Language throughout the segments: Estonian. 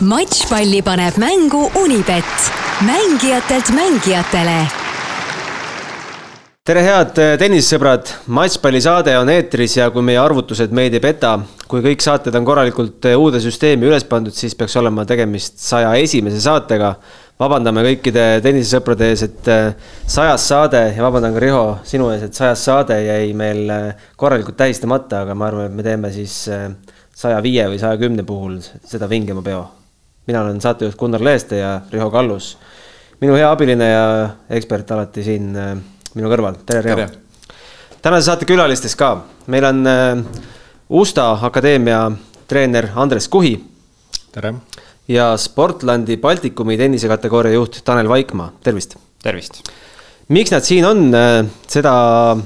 matšpalli paneb mängu Unibet, mängijatelt mängijatele. tere, head tennisesõbrad, matšpallisaade on eetris ja kui meie arvutused meid ei peta, kui kõik saated on korralikult uude süsteemi üles pandud, siis peaks olema tegemist saja esimese saatega. vabandame kõikide tennisesõprade ees, et sajas saade ja vabandan ka Riho sinu ees, et sajas saade jäi meil korralikult tähistamata, aga ma arvan, et me teeme siis saja viie või saja kümne puhul seda vingema peo mina olen saatejuht Gunnar Leeste ja Riho Kallus. minu hea abiline ja ekspert alati siin äh, minu kõrval, tere Riho. tänase saate külalistes ka, meil on äh, Usta Akadeemia treener Andres Kuhi. tere. ja Sportlandi Baltikumi tennisekategooria juht Tanel Vaikmaa, tervist. tervist. miks nad siin on, äh, seda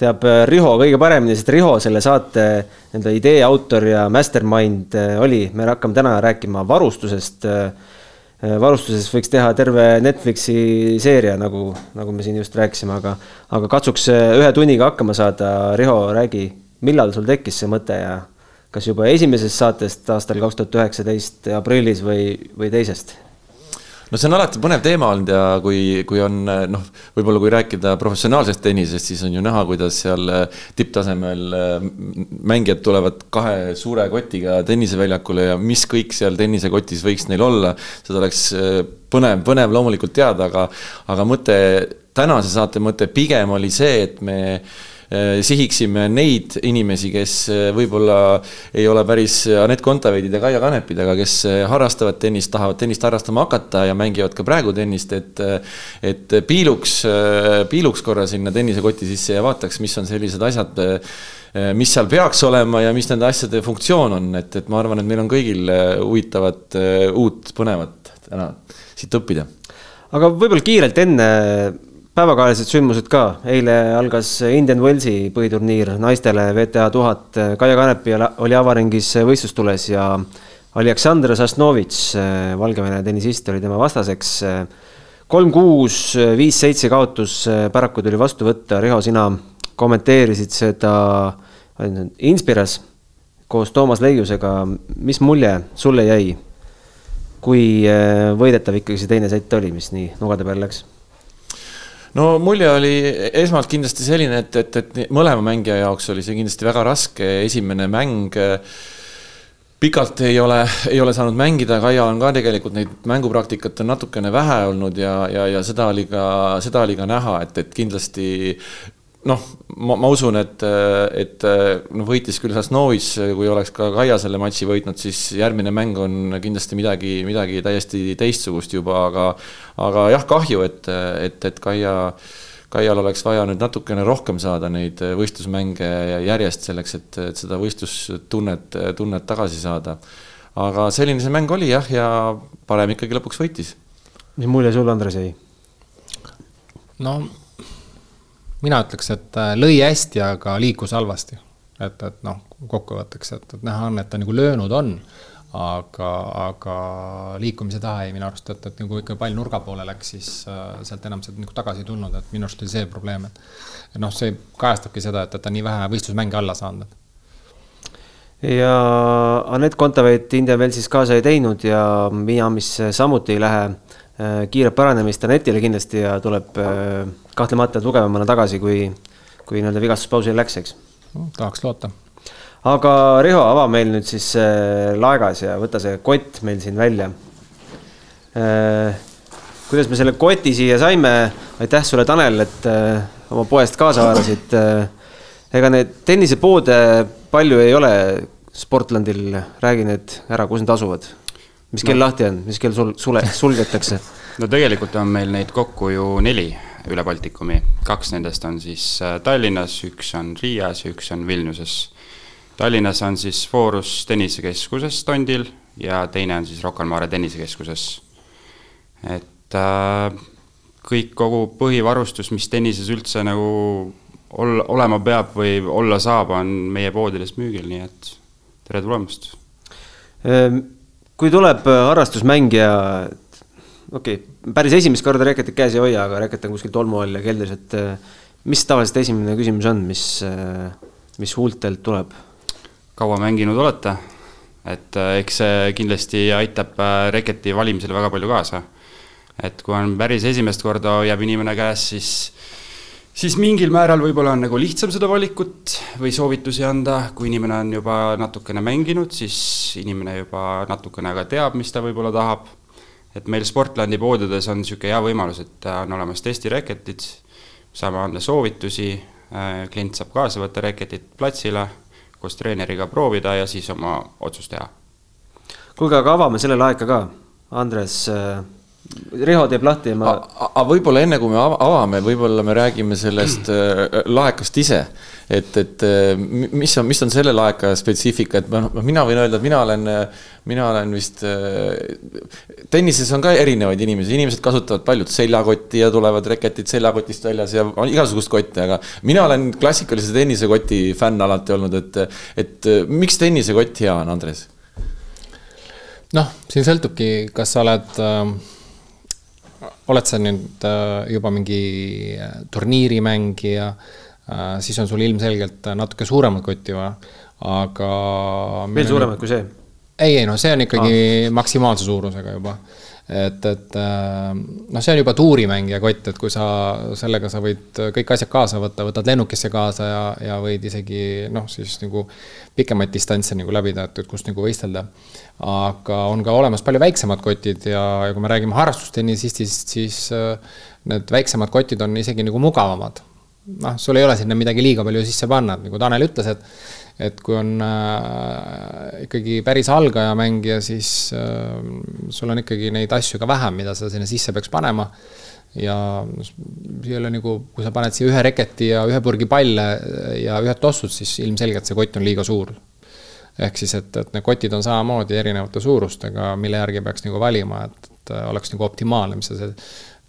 teab Riho kõige paremini, sest Riho selle saate nii-öelda idee autor ja mastermind äh, oli, me hakkame täna rääkima varustusest. Äh, varustusest võiks teha terve Netflixi seeria, nagu, nagu me siin just rääkisime, aga, aga katsuks äh, ühe tunniga hakkama saada. Riho, räägi, millal sul tekkis see mõte ja kas juba esimesest saatest aastal kaks tuhat üheksateist aprillis või, või teisest? No see on alati põnev teema olnud ja kui, kui on noh, võib-olla kui rääkida professionaalsest tennisest, siis on ju näha, kuidas seal äh, tipptasemel äh, mängijad tulevad kahe suure kotiga tenniseväljakule ja mis kõik seal tennisekotis võiks neil olla. seda oleks äh, põnev, põnev loomulikult teada, aga, aga mõte, tänase saate mõte pigem oli see, et me sihiksime neid inimesi, kes äh, võib-olla ei ole päris Anett Kontaveidid ja Kaia Kanepid, aga kes äh, harrastavad tennist, tahavad tennist harrastama hakata ja mängivad ka praegu tennist, et et piiluks, piiluks korra sinna tennisekoti sisse ja vaataks, mis on sellised asjad, mis seal peaks olema ja mis nende asjade funktsioon on, et, et ma arvan, et meil on kõigil huvitavat uut põnevat täna siit õppida. aga võib-olla kiirelt enne päevakajalised sündmused ka, eile algas Indian Wellsi põhiturniir. Naistele WTA tuhat, Kaia Kanepi oli avaringis võistlustules ja Aleksandr Sasnovitš, Valgevene tennisist, oli tema vastaseks. kolm-kuus, viis-seitse kaotus, paraku tuli vastu võtta, Riho, sina kommenteerisid seda Inspiras koos Toomas Leiusega, mis mulje sulle jäi? kui võidetav ikkagi see teine sett oli, mis nii nugade peale läks no mulje oli esmalt kindlasti selline, et, et, et mõlema mängija jaoks oli see kindlasti väga raske esimene mäng. pikalt ei ole, ei ole saanud mängida, Kaia on ka tegelikult neid mängupraktikat on natukene vähe olnud ja, ja, ja seda oli ka, seda oli ka näha, et, et kindlasti noh, ma, ma usun, et, et noh, võitis küll Sasnovis, kui oleks ka Kaia selle matši võitnud, siis järgmine mäng on kindlasti midagi, midagi täiesti teistsugust juba, aga aga jah, kahju, et, et, et Kaia, Kaial oleks vaja nüüd natukene rohkem saada neid võistlusmänge järjest selleks, et, et seda võistlustunnet, tunnet tagasi saada. aga selline see mäng oli jah, ja parem ikkagi lõpuks võitis. mis mulje sulle, Andres, jäi? no mina ütleks, et äh, lõi hästi, aga liikus halvasti. et, et noh, kokkuvõtteks, et, et näha on, et ta nagu löönud on, aga, aga liikumise taha jäi minu arust, et, et nagu ikka pall nurga poole läks, siis äh, sealt enam sealt nagu tagasi ei tulnud, et minu arust oli see probleem, et noh, see kajastabki seda, et, et ta nii vähe võistlusmänge alla saanud ja Anett Kontaveit India veel siis kaasa ei teinud ja Miamis samuti ei lähe äh, kiiret paranemist Anetile kindlasti ja tuleb äh, kahtlemata tugevamana tagasi, kui, kui nii-öelda vigastuspausile läks, eks tahaks loota. aga Riho, ava meil nüüd siis äh, laegas ja võta see kott meil siin välja äh,. kuidas me selle koti siia saime, aitäh sulle, Tanel, et äh, oma poest kaasa haarasid äh,. ega neid tennisepoode palju ei ole Sportlandil, räägi need ära, kus need asuvad? Mis kell no. lahti on, mis kell sul, sule, sulgetakse no tegelikult on meil neid kokku ju neli üle Baltikumi. kaks nendest on siis äh, Tallinnas, üks on Riias ja üks on Vilniuses. Tallinnas on siis Forus tennisekeskuses Tondil ja teine on siis Rocca al Mare tennisekeskuses. et äh, kõik, kogu põhivarustus, mis tennises üldse nagu olla, olema peab või olla saab, on meie poodides müügil, nii et tere tulemast. Ehm, kui tuleb harrastusmängija okei okay,, päris esimest korda reketit käes ei hoia, aga reket on kuskil tolmu all ja keldris, et äh, mis tavaliselt esimene küsimus on, mis, äh, mis huultelt tuleb? kaua mänginud olete? et äh, eks see kindlasti aitab äh, reketi valimisele väga palju kaasa. et kui on päris esimest korda hoiab inimene käes, siis siis mingil määral võib-olla on nagu lihtsam seda valikut või soovitusi anda, kui inimene on juba natukene mänginud, siis inimene juba natukene ka teab, mis ta võib-olla tahab. et meil Sportlandi poodides on niisugune hea võimalus, et on olemas testireketid, saame anda soovitusi, klient saab kaasa võtta reketit platsile koos treeneriga proovida ja siis oma otsust teha. kuulge, aga avame selle laeka ka, Andres äh, Riho teeb lahti ja ma. aga võib-olla enne kui me avame, võib-olla me räägime sellest äh, laekast ise. et, et äh, mis on, mis on selle laeka spetsiifika, et noh, mina võin öelda, et mina olen, mina olen vist. tennises on ka erinevaid inimesi, inimesed kasutavad paljud seljakotti ja tulevad reketid seljakotist väljas ja igasugust kotti, aga mina olen klassikalise tennisekoti fänn alati olnud, et, et miks tennisekott hea on, Andres? noh, siin sõltubki, kas sa oled äh oled sa nüüd äh, juba mingi äh, turniirimängija, äh, siis on sul ilmselgelt natuke suuremat kotti vaja, aga. veel suuremat kui see? ei, ei noh, see on ikkagi ah. maksimaalse suurusega juba et, et noh, see on juba tuurimängija kott, et kui sa sellega sa võid kõik asjad kaasa võtta, võtad lennukisse kaasa ja, ja võid isegi noh, siis nagu pikemaid distantse nagu läbida, et, et kus nagu võistelda. aga on ka olemas palju väiksemad kotid ja, ja kui me räägime harrastustennisistist, siis need väiksemad kotid on isegi nagu mugavamad. noh, sul ei ole sinna midagi liiga palju sisse panna, nagu Tanel ütles, et et kui on äh, ikkagi päris algaja mängija, siis äh, sul on ikkagi neid asju ka vähem, mida sa sinna sisse peaks panema. ja ei ole nagu, kui sa paned siia ühe reketi ja ühe purgi palle ja ühed tossud, siis ilmselgelt see kott on liiga suur. ehk siis, et, et need kotid on samamoodi erinevate suurustega, mille järgi peaks nagu valima, et, et oleks nagu optimaalne, mis sa see,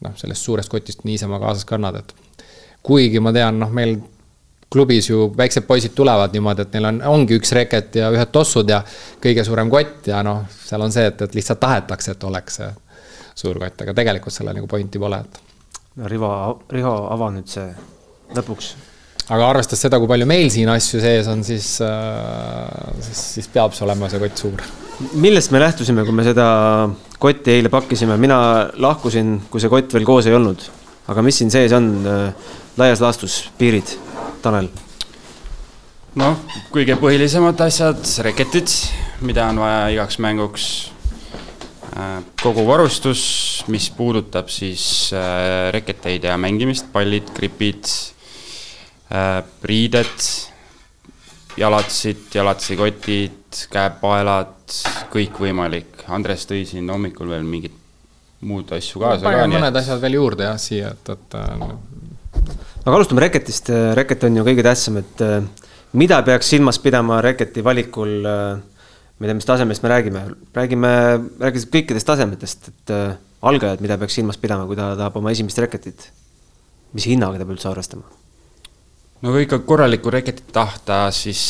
noh, sellest suurest kotist niisama kaasas kannad, et kuigi ma tean, noh, meil klubis ju väiksed poisid tulevad niimoodi, et neil on, ongi üks reket ja ühed tossud ja kõige suurem kott ja noh, seal on see, et, et lihtsalt tahetakse, et oleks see suur kott, aga tegelikult sellel nagu pointi pole, et. no Rivo, Riho, ava nüüd see lõpuks. aga arvestades seda, kui palju meil siin asju sees on, siis äh,, siis, siis peab see olema see kott suur. millest me lähtusime, kui me seda kotti eile pakkisime, mina lahkusin, kui see kott veel koos ei olnud. aga mis siin sees on äh, laias laastus, piirid? Tanel? noh, kõige põhilisemad asjad, reketid, mida on vaja igaks mänguks. Äh, kogu varustus, mis puudutab siis äh, reketeid ja mängimist, pallid, gripid, äh, riided, jalatsid, jalatsikotid, käepaelad, kõikvõimalik. Andres tõi siin hommikul veel mingit muud asju kaasa no, ka. mõned asjad veel juurde jah, siia, et, et aga alustame reketist, reket on ju kõige tähtsam, et äh, mida peaks silmas pidama reketi valikul, äh, ma ei tea, mis tasemest me räägime, räägime, räägime kõikidest tasemetest, et äh, algajad, mida peaks silmas pidama, kui ta tahab oma esimest reketit. mis hinnaga ta peab üldse arvestama? no kui ikka korralikku reketit tahta, siis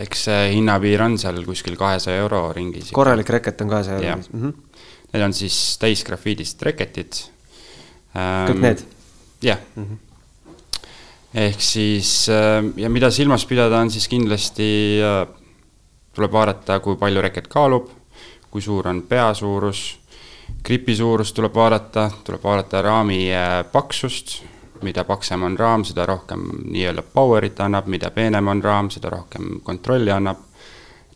eks see hinnapiir on seal kuskil kahesaja euro ringis. korralik reket on kahesaja euro ringis mm? -hmm. Need on siis täisgrafiidist reketid. kõik need? jah mm -hmm ehk siis äh, ja mida silmas pidada, on siis kindlasti, äh, tuleb vaadata, kui palju reket kaalub, kui suur on pea suurus, gripi suurust tuleb vaadata, tuleb vaadata raami äh, paksust, mida paksem on raam, seda rohkem nii-öelda power'it annab, mida peenem on raam, seda rohkem kontrolli annab.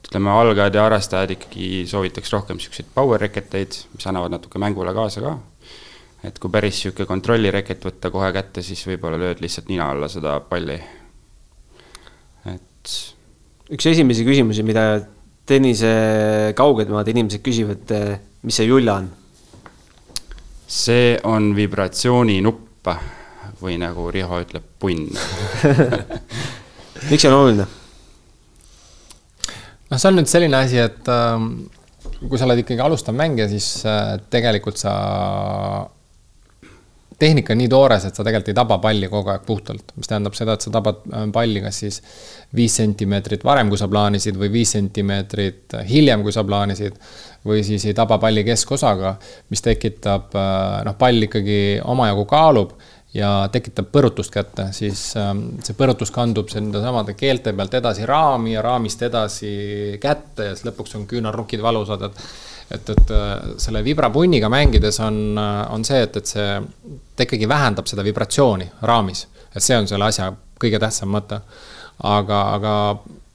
ütleme, algajad ja harrastajad ikkagi soovitaks rohkem niisuguseid power reketeid, mis annavad natuke mängule kaasa ka et kui päris niisugune kontrollireket võtta kohe kätte, siis võib-olla lööd lihtsalt nina alla seda palli. et. üks esimesi küsimusi, mida tennise kaugemad inimesed küsivad, mis see julla on? see on vibratsiooninupp või nagu Riho ütleb, punn miks see on oluline? noh, see on nüüd selline asi, et äh, kui sa oled ikkagi alustav mängija, siis äh, tegelikult sa tehnika on nii toores, et sa tegelikult ei taba palli kogu aeg puhtalt, mis tähendab seda, et sa tabad äh, palli kas siis viis sentimeetrit varem, kui sa plaanisid, või viis sentimeetrit hiljem, kui sa plaanisid, või siis ei taba palli keskosaga, mis tekitab, äh, noh, pall ikkagi omajagu kaalub ja tekitab põrutust kätte, siis ähm, see põrutus kandub nende samade keelte pealt edasi raami ja raamist edasi kätte ja siis lõpuks on küünarnukid valusad, et et, et äh, selle vibrapunniga mängides on, äh, on see, et, et see, ta ikkagi vähendab seda vibratsiooni raamis. et see on selle asja kõige tähtsam mõte. aga, aga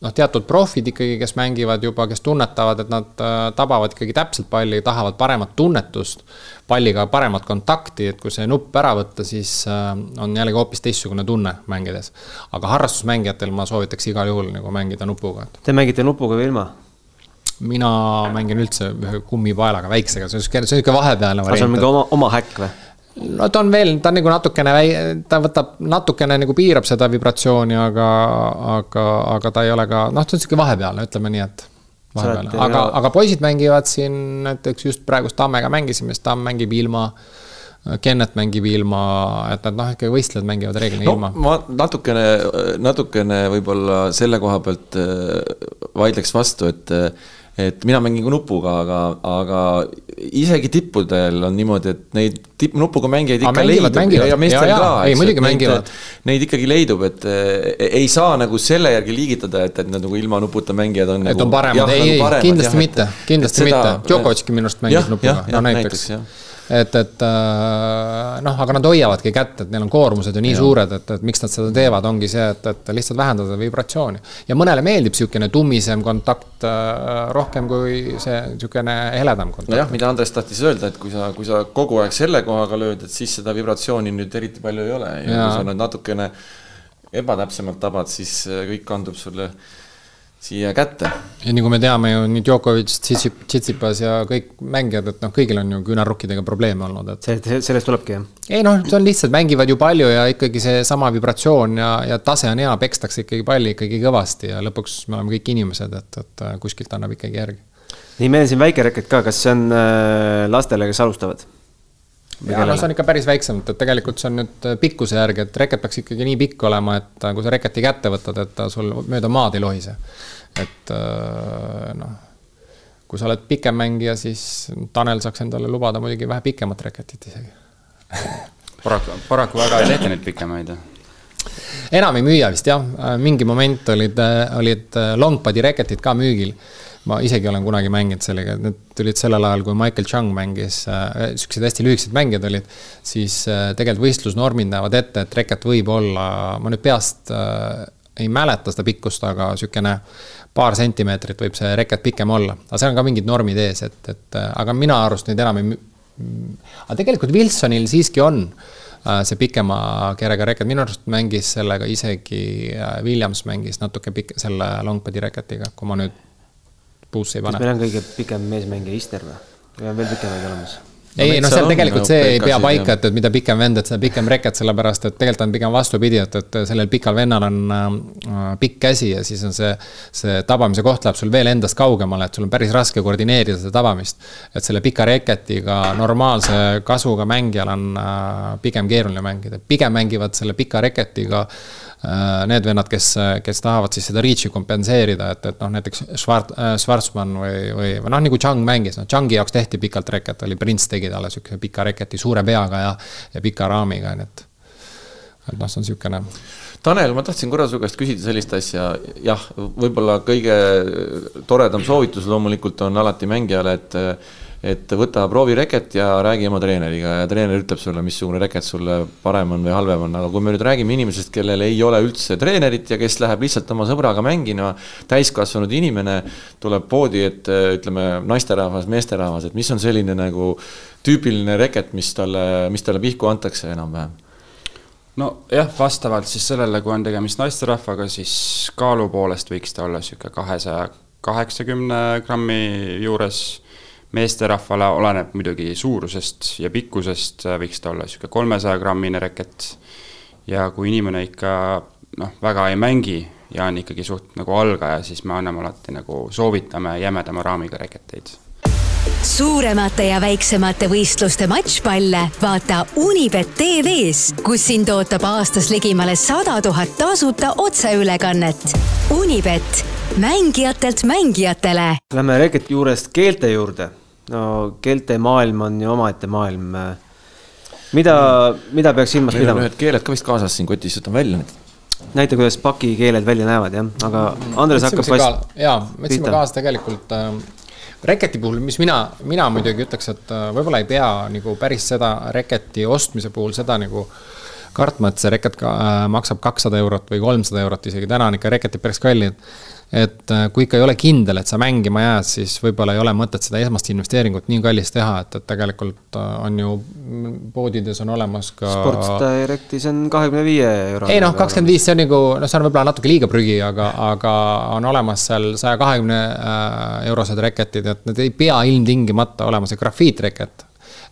noh, teatud profid ikkagi, kes mängivad juba, kes tunnetavad, et nad äh, tabavad ikkagi täpselt palli, tahavad paremat tunnetust, palliga paremat kontakti, et kui see nupp ära võtta, siis on jällegi hoopis teistsugune tunne mängides. aga harrastusmängijatel ma soovitaks igal juhul nagu mängida nupuga. Te mängite nupuga või ilma? Mina mängin üldse ühe kummipaelaga, väiksega, see on sihuke, see on sihuke vahepealne variant. see on mingi oma, oma häkk või? no ta on veel, ta on nagu natukene väi-, ta võtab natukene nagu piirab seda vibratsiooni, aga, aga, aga ta ei ole ka, noh, ta on sihuke vahepealne, ütleme nii, et. vahepealne, aga, aga poisid mängivad siin näiteks just praegust Tammega mängisime, siis Tamm mängib ilma Kennet mängib ilma, et nad noh, ikkagi võistlejad mängivad reeglina no, ilma. ma natukene, natukene võib-olla selle koha pealt äh, vaidleks vastu, et et mina mängin ka nupuga, aga, aga isegi tippudel on niimoodi, et neid tipp, nupuga mängijaid ikka mängivad, leidub. mängivad. ja meestel ka, ei muidugi mängivad. Neid ikkagi leidub, et eh, ei saa nagu selle järgi liigitada, et, et nad nagu ilma nuputa mängijad on. et nagu, on paremad, ei, nagu ei, kindlasti jah, mitte, kindlasti seda, mitte, Djokovicki minu arust mängib nupuga, no näiteks, näiteks et, et äh, noh, aga nad hoiavadki kätt, et neil on koormused ju nii ja. suured, et, et miks nad seda teevad, ongi see, et, et lihtsalt vähendada vibratsiooni. ja mõnele meeldib niisugune tummisem kontakt äh, rohkem kui see niisugune heledam kontakt. nojah, mida Andres tahtis öelda, et kui sa, kui sa kogu aeg selle kohaga lööd, et siis seda vibratsiooni nüüd eriti palju ei ole ja, ja. kui sa nüüd natukene ebatäpsemalt tabad, siis äh, kõik kandub sulle siia kätte. ja nagu me teame ju nii Djokovic, Tsitsipas ja kõik mängijad, et noh, kõigil on ju küünarnukkidega probleeme olnud, et. see, sellest tulebki jah? ei noh, see on lihtsalt, mängivad ju palju ja ikkagi seesama vibratsioon ja, ja tase on hea, pekstakse ikkagi palli ikkagi kõvasti ja lõpuks me oleme kõik inimesed, et, et kuskilt annab ikkagi järgi. nii, meil on siin väike reket ka, kas see on äh, lastele, kes alustavad? Ja noh, see on ikka päris väiksemalt, et tegelikult see on nüüd äh, pikkuse järgi, et reket peaks ikkagi nii pikk olema, et äh, kui sa reketi kätte võtad, et ta sul mööda maad ei lohise. et äh, noh, kui sa oled pikem mängija, siis Tanel saaks endale lubada muidugi vähe pikemat reketit isegi. Paraku, paraku väga ei tehta neid pikemaid. Enam ei müüa vist jah, mingi moment olid, olid longpadi reketid ka müügil ma isegi olen kunagi mänginud sellega, need tulid sellel ajal, kui Michael Chung mängis äh,, siuksed hästi lühikesed mängijad olid, siis äh, tegelikult võistlusnormid näevad ette, et reket võib olla, ma nüüd peast äh, ei mäleta seda pikkust, aga niisugune paar sentimeetrit võib see reket pikem olla. aga seal on ka mingid normid ees, et, et äh, aga mina arust neid enam ei aga tegelikult Wilsonil siiski on äh, see pikema kerega reket, minu arust mängis sellega isegi äh, Williams mängis natuke pikk, selle longpadi reketiga, kui ma nüüd puusse ei pane. kas meil on kõige pikem meesmängija Isner või? või on veel pikemaid olemas? ei no seal tegelikult see ei pea paika, et, et mida pikem vend, et seda pikem reket, sellepärast et tegelikult on pigem vastupidi, et, et sellel pikal vennal on äh, pikk käsi ja siis on see. see tabamise koht läheb sul veel endast kaugemale, et sul on päris raske koordineerida seda tabamist. et selle pika reketiga normaalse kasvuga mängijal on äh, pigem keeruline mängida, pigem mängivad selle pika reketiga äh, Äh, need vennad, kes, kes tahavad siis seda reach'i kompenseerida, et, et noh, näiteks Schwart-, äh, Schwarzmann või, või, või noh, nagu Chang mängis, noh, Changi jaoks tehti pikalt reket, oli Prints tegi talle sihukese pika reketi suure peaga ja, ja pika raamiga, nii et. et noh, see on sihukene. Tanel, ma tahtsin korra su käest küsida sellist asja, jah, võib-olla kõige toredam soovitus loomulikult on alati mängijale, et et võta proovi reket ja räägi oma treeneriga ja treener ütleb sulle, missugune reket sulle parem on või halvem on, aga kui me nüüd räägime inimesest, kellel ei ole üldse treenerit ja kes läheb lihtsalt oma sõbraga mängima, täiskasvanud inimene tuleb poodi, et ütleme, naisterahvas, meesterahvas, et mis on selline nagu tüüpiline reket, mis talle, mis talle pihku antakse enam-vähem? nojah, vastavalt siis sellele, kui on tegemist naisterahvaga, siis kaalu poolest võiks ta olla niisugune kahesaja kaheksakümne grammi juures meesterahvale oleneb muidugi suurusest ja pikkusest, võiks ta olla niisugune kolmesaja grammine reket. ja kui inimene ikka noh, väga ei mängi ja on ikkagi suht nagu algaja, siis me anname alati nagu soovitame jämedama raamiga reketeid suuremate ja väiksemate võistluste matšpalle vaata Unibet tv-s, kus sind ootab aastas ligimale sada tuhat tasuta otseülekannet. Unibet, mängijatelt mängijatele. Lähme reketi juurest keelte juurde no keelte maailm on ju omaette maailm. mida, mida peaks silmas meil on pidama? ühed keeled ka vist kaasas siin kotis, võtan välja need. näita, kuidas pakikeeled välja näevad, jah, aga Andres hakkab vast-. jaa, võtsime kaasa tegelikult äh, reketi puhul, mis mina, mina muidugi ütleks, et äh, võib-olla ei pea nagu päris seda reketi ostmise puhul seda nagu kartma, et see reket ka, äh, maksab kakssada eurot või kolmsada eurot isegi, täna on ikka reketid päris kallid et äh, kui ikka ei ole kindel, et sa mängima jääd, siis võib-olla ei ole mõtet seda esmast investeeringut nii kallist teha, et, et tegelikult äh, on ju poodides on olemas ka. Sports Directis on kahekümne viie euro. ei noh, kakskümmend viis, see on nagu, noh, see on võib-olla natuke liiga prügi, aga, aga on olemas seal saja kahekümne äh, eurosed reketid, et need ei pea ilmtingimata olema see grafiitreket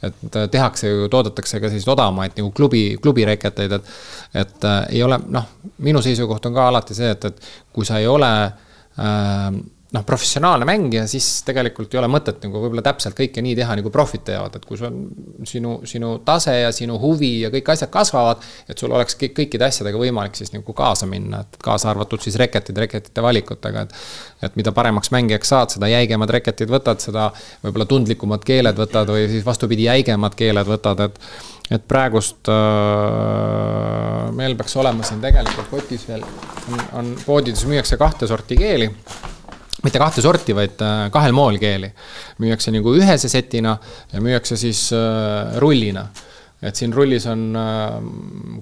et tehakse ju, toodetakse ka selliseid odavamaid nagu klubi, klubireketeid, et. et äh, ei ole, noh, minu seisukoht on ka alati see, et, et kui sa ei ole äh, Um, noh, professionaalne mängija, siis tegelikult ei ole mõtet nagu võib-olla täpselt kõike nii teha, nagu profid teevad, et kui sul on sinu, sinu tase ja sinu huvi ja kõik asjad kasvavad, et sul oleks kõik, kõikide asjadega võimalik siis nagu kaasa minna, et kaasa arvatud siis reketid, reketite valikutega, et. et mida paremaks mängijaks saad, seda jäigemad reketid võtad, seda võib-olla tundlikumad keeled võtad või siis vastupidi, jäigemad keeled võtad, et et praegust äh, meil peaks olema siin tegelikult kotis veel, on, on poodides müüakse kahte sorti keeli mitte kahte sorti, vaid äh, kahel moel keeli. müüakse nagu ühese setina ja müüakse siis äh, rullina. et siin rullis on äh,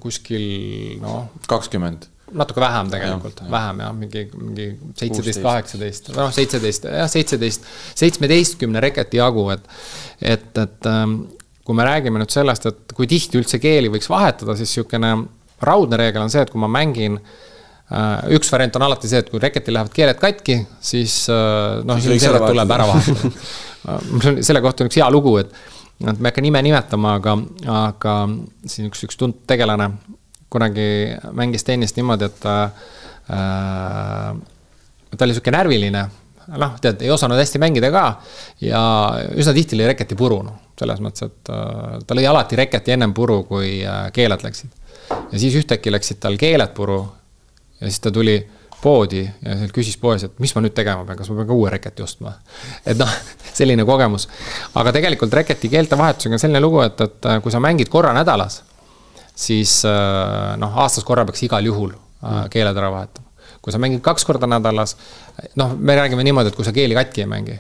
kuskil noh. kakskümmend natuke vähem tegelikult, vähem jah, mingi, mingi seitseteist, kaheksateist, noh, seitseteist, jah, seitseteist, seitsmeteistkümne reketi jagu, et. et, et ähm, kui me räägime nüüd sellest, et kui tihti üldse keeli võiks vahetada, siis sihukene raudne reegel on see, et kui ma mängin Äh, üks variant on alati see, et kui reketil lähevad keeled katki, siis äh, noh, ilmselgelt tuleb ära vahetada. on selle kohta üks hea lugu, et, et ma ei hakka nime nimetama, aga, aga siin üks, üks tuntud tegelane kunagi mängis tennist niimoodi, et äh, ta oli sihuke närviline noh, tead, ei osanud hästi mängida ka ja üsna tihti lõi reketi puru, noh, selles mõttes, et äh, ta lõi alati reketi ennem puru, kui äh, keeled läksid. ja siis ühtäkki läksid tal keeled puru ja siis ta tuli poodi ja küsis poes, et mis ma nüüd tegema pean, kas ma pean ka uue reketi ostma. et noh, selline kogemus. aga tegelikult reketi keeltevahetusega on selline lugu, et, et kui sa mängid korra nädalas, siis äh, noh, aastas korra peaks igal juhul äh, keeled ära vahetama. kui sa mängid kaks korda nädalas, noh, me räägime niimoodi, et kui sa keeli katki ei mängi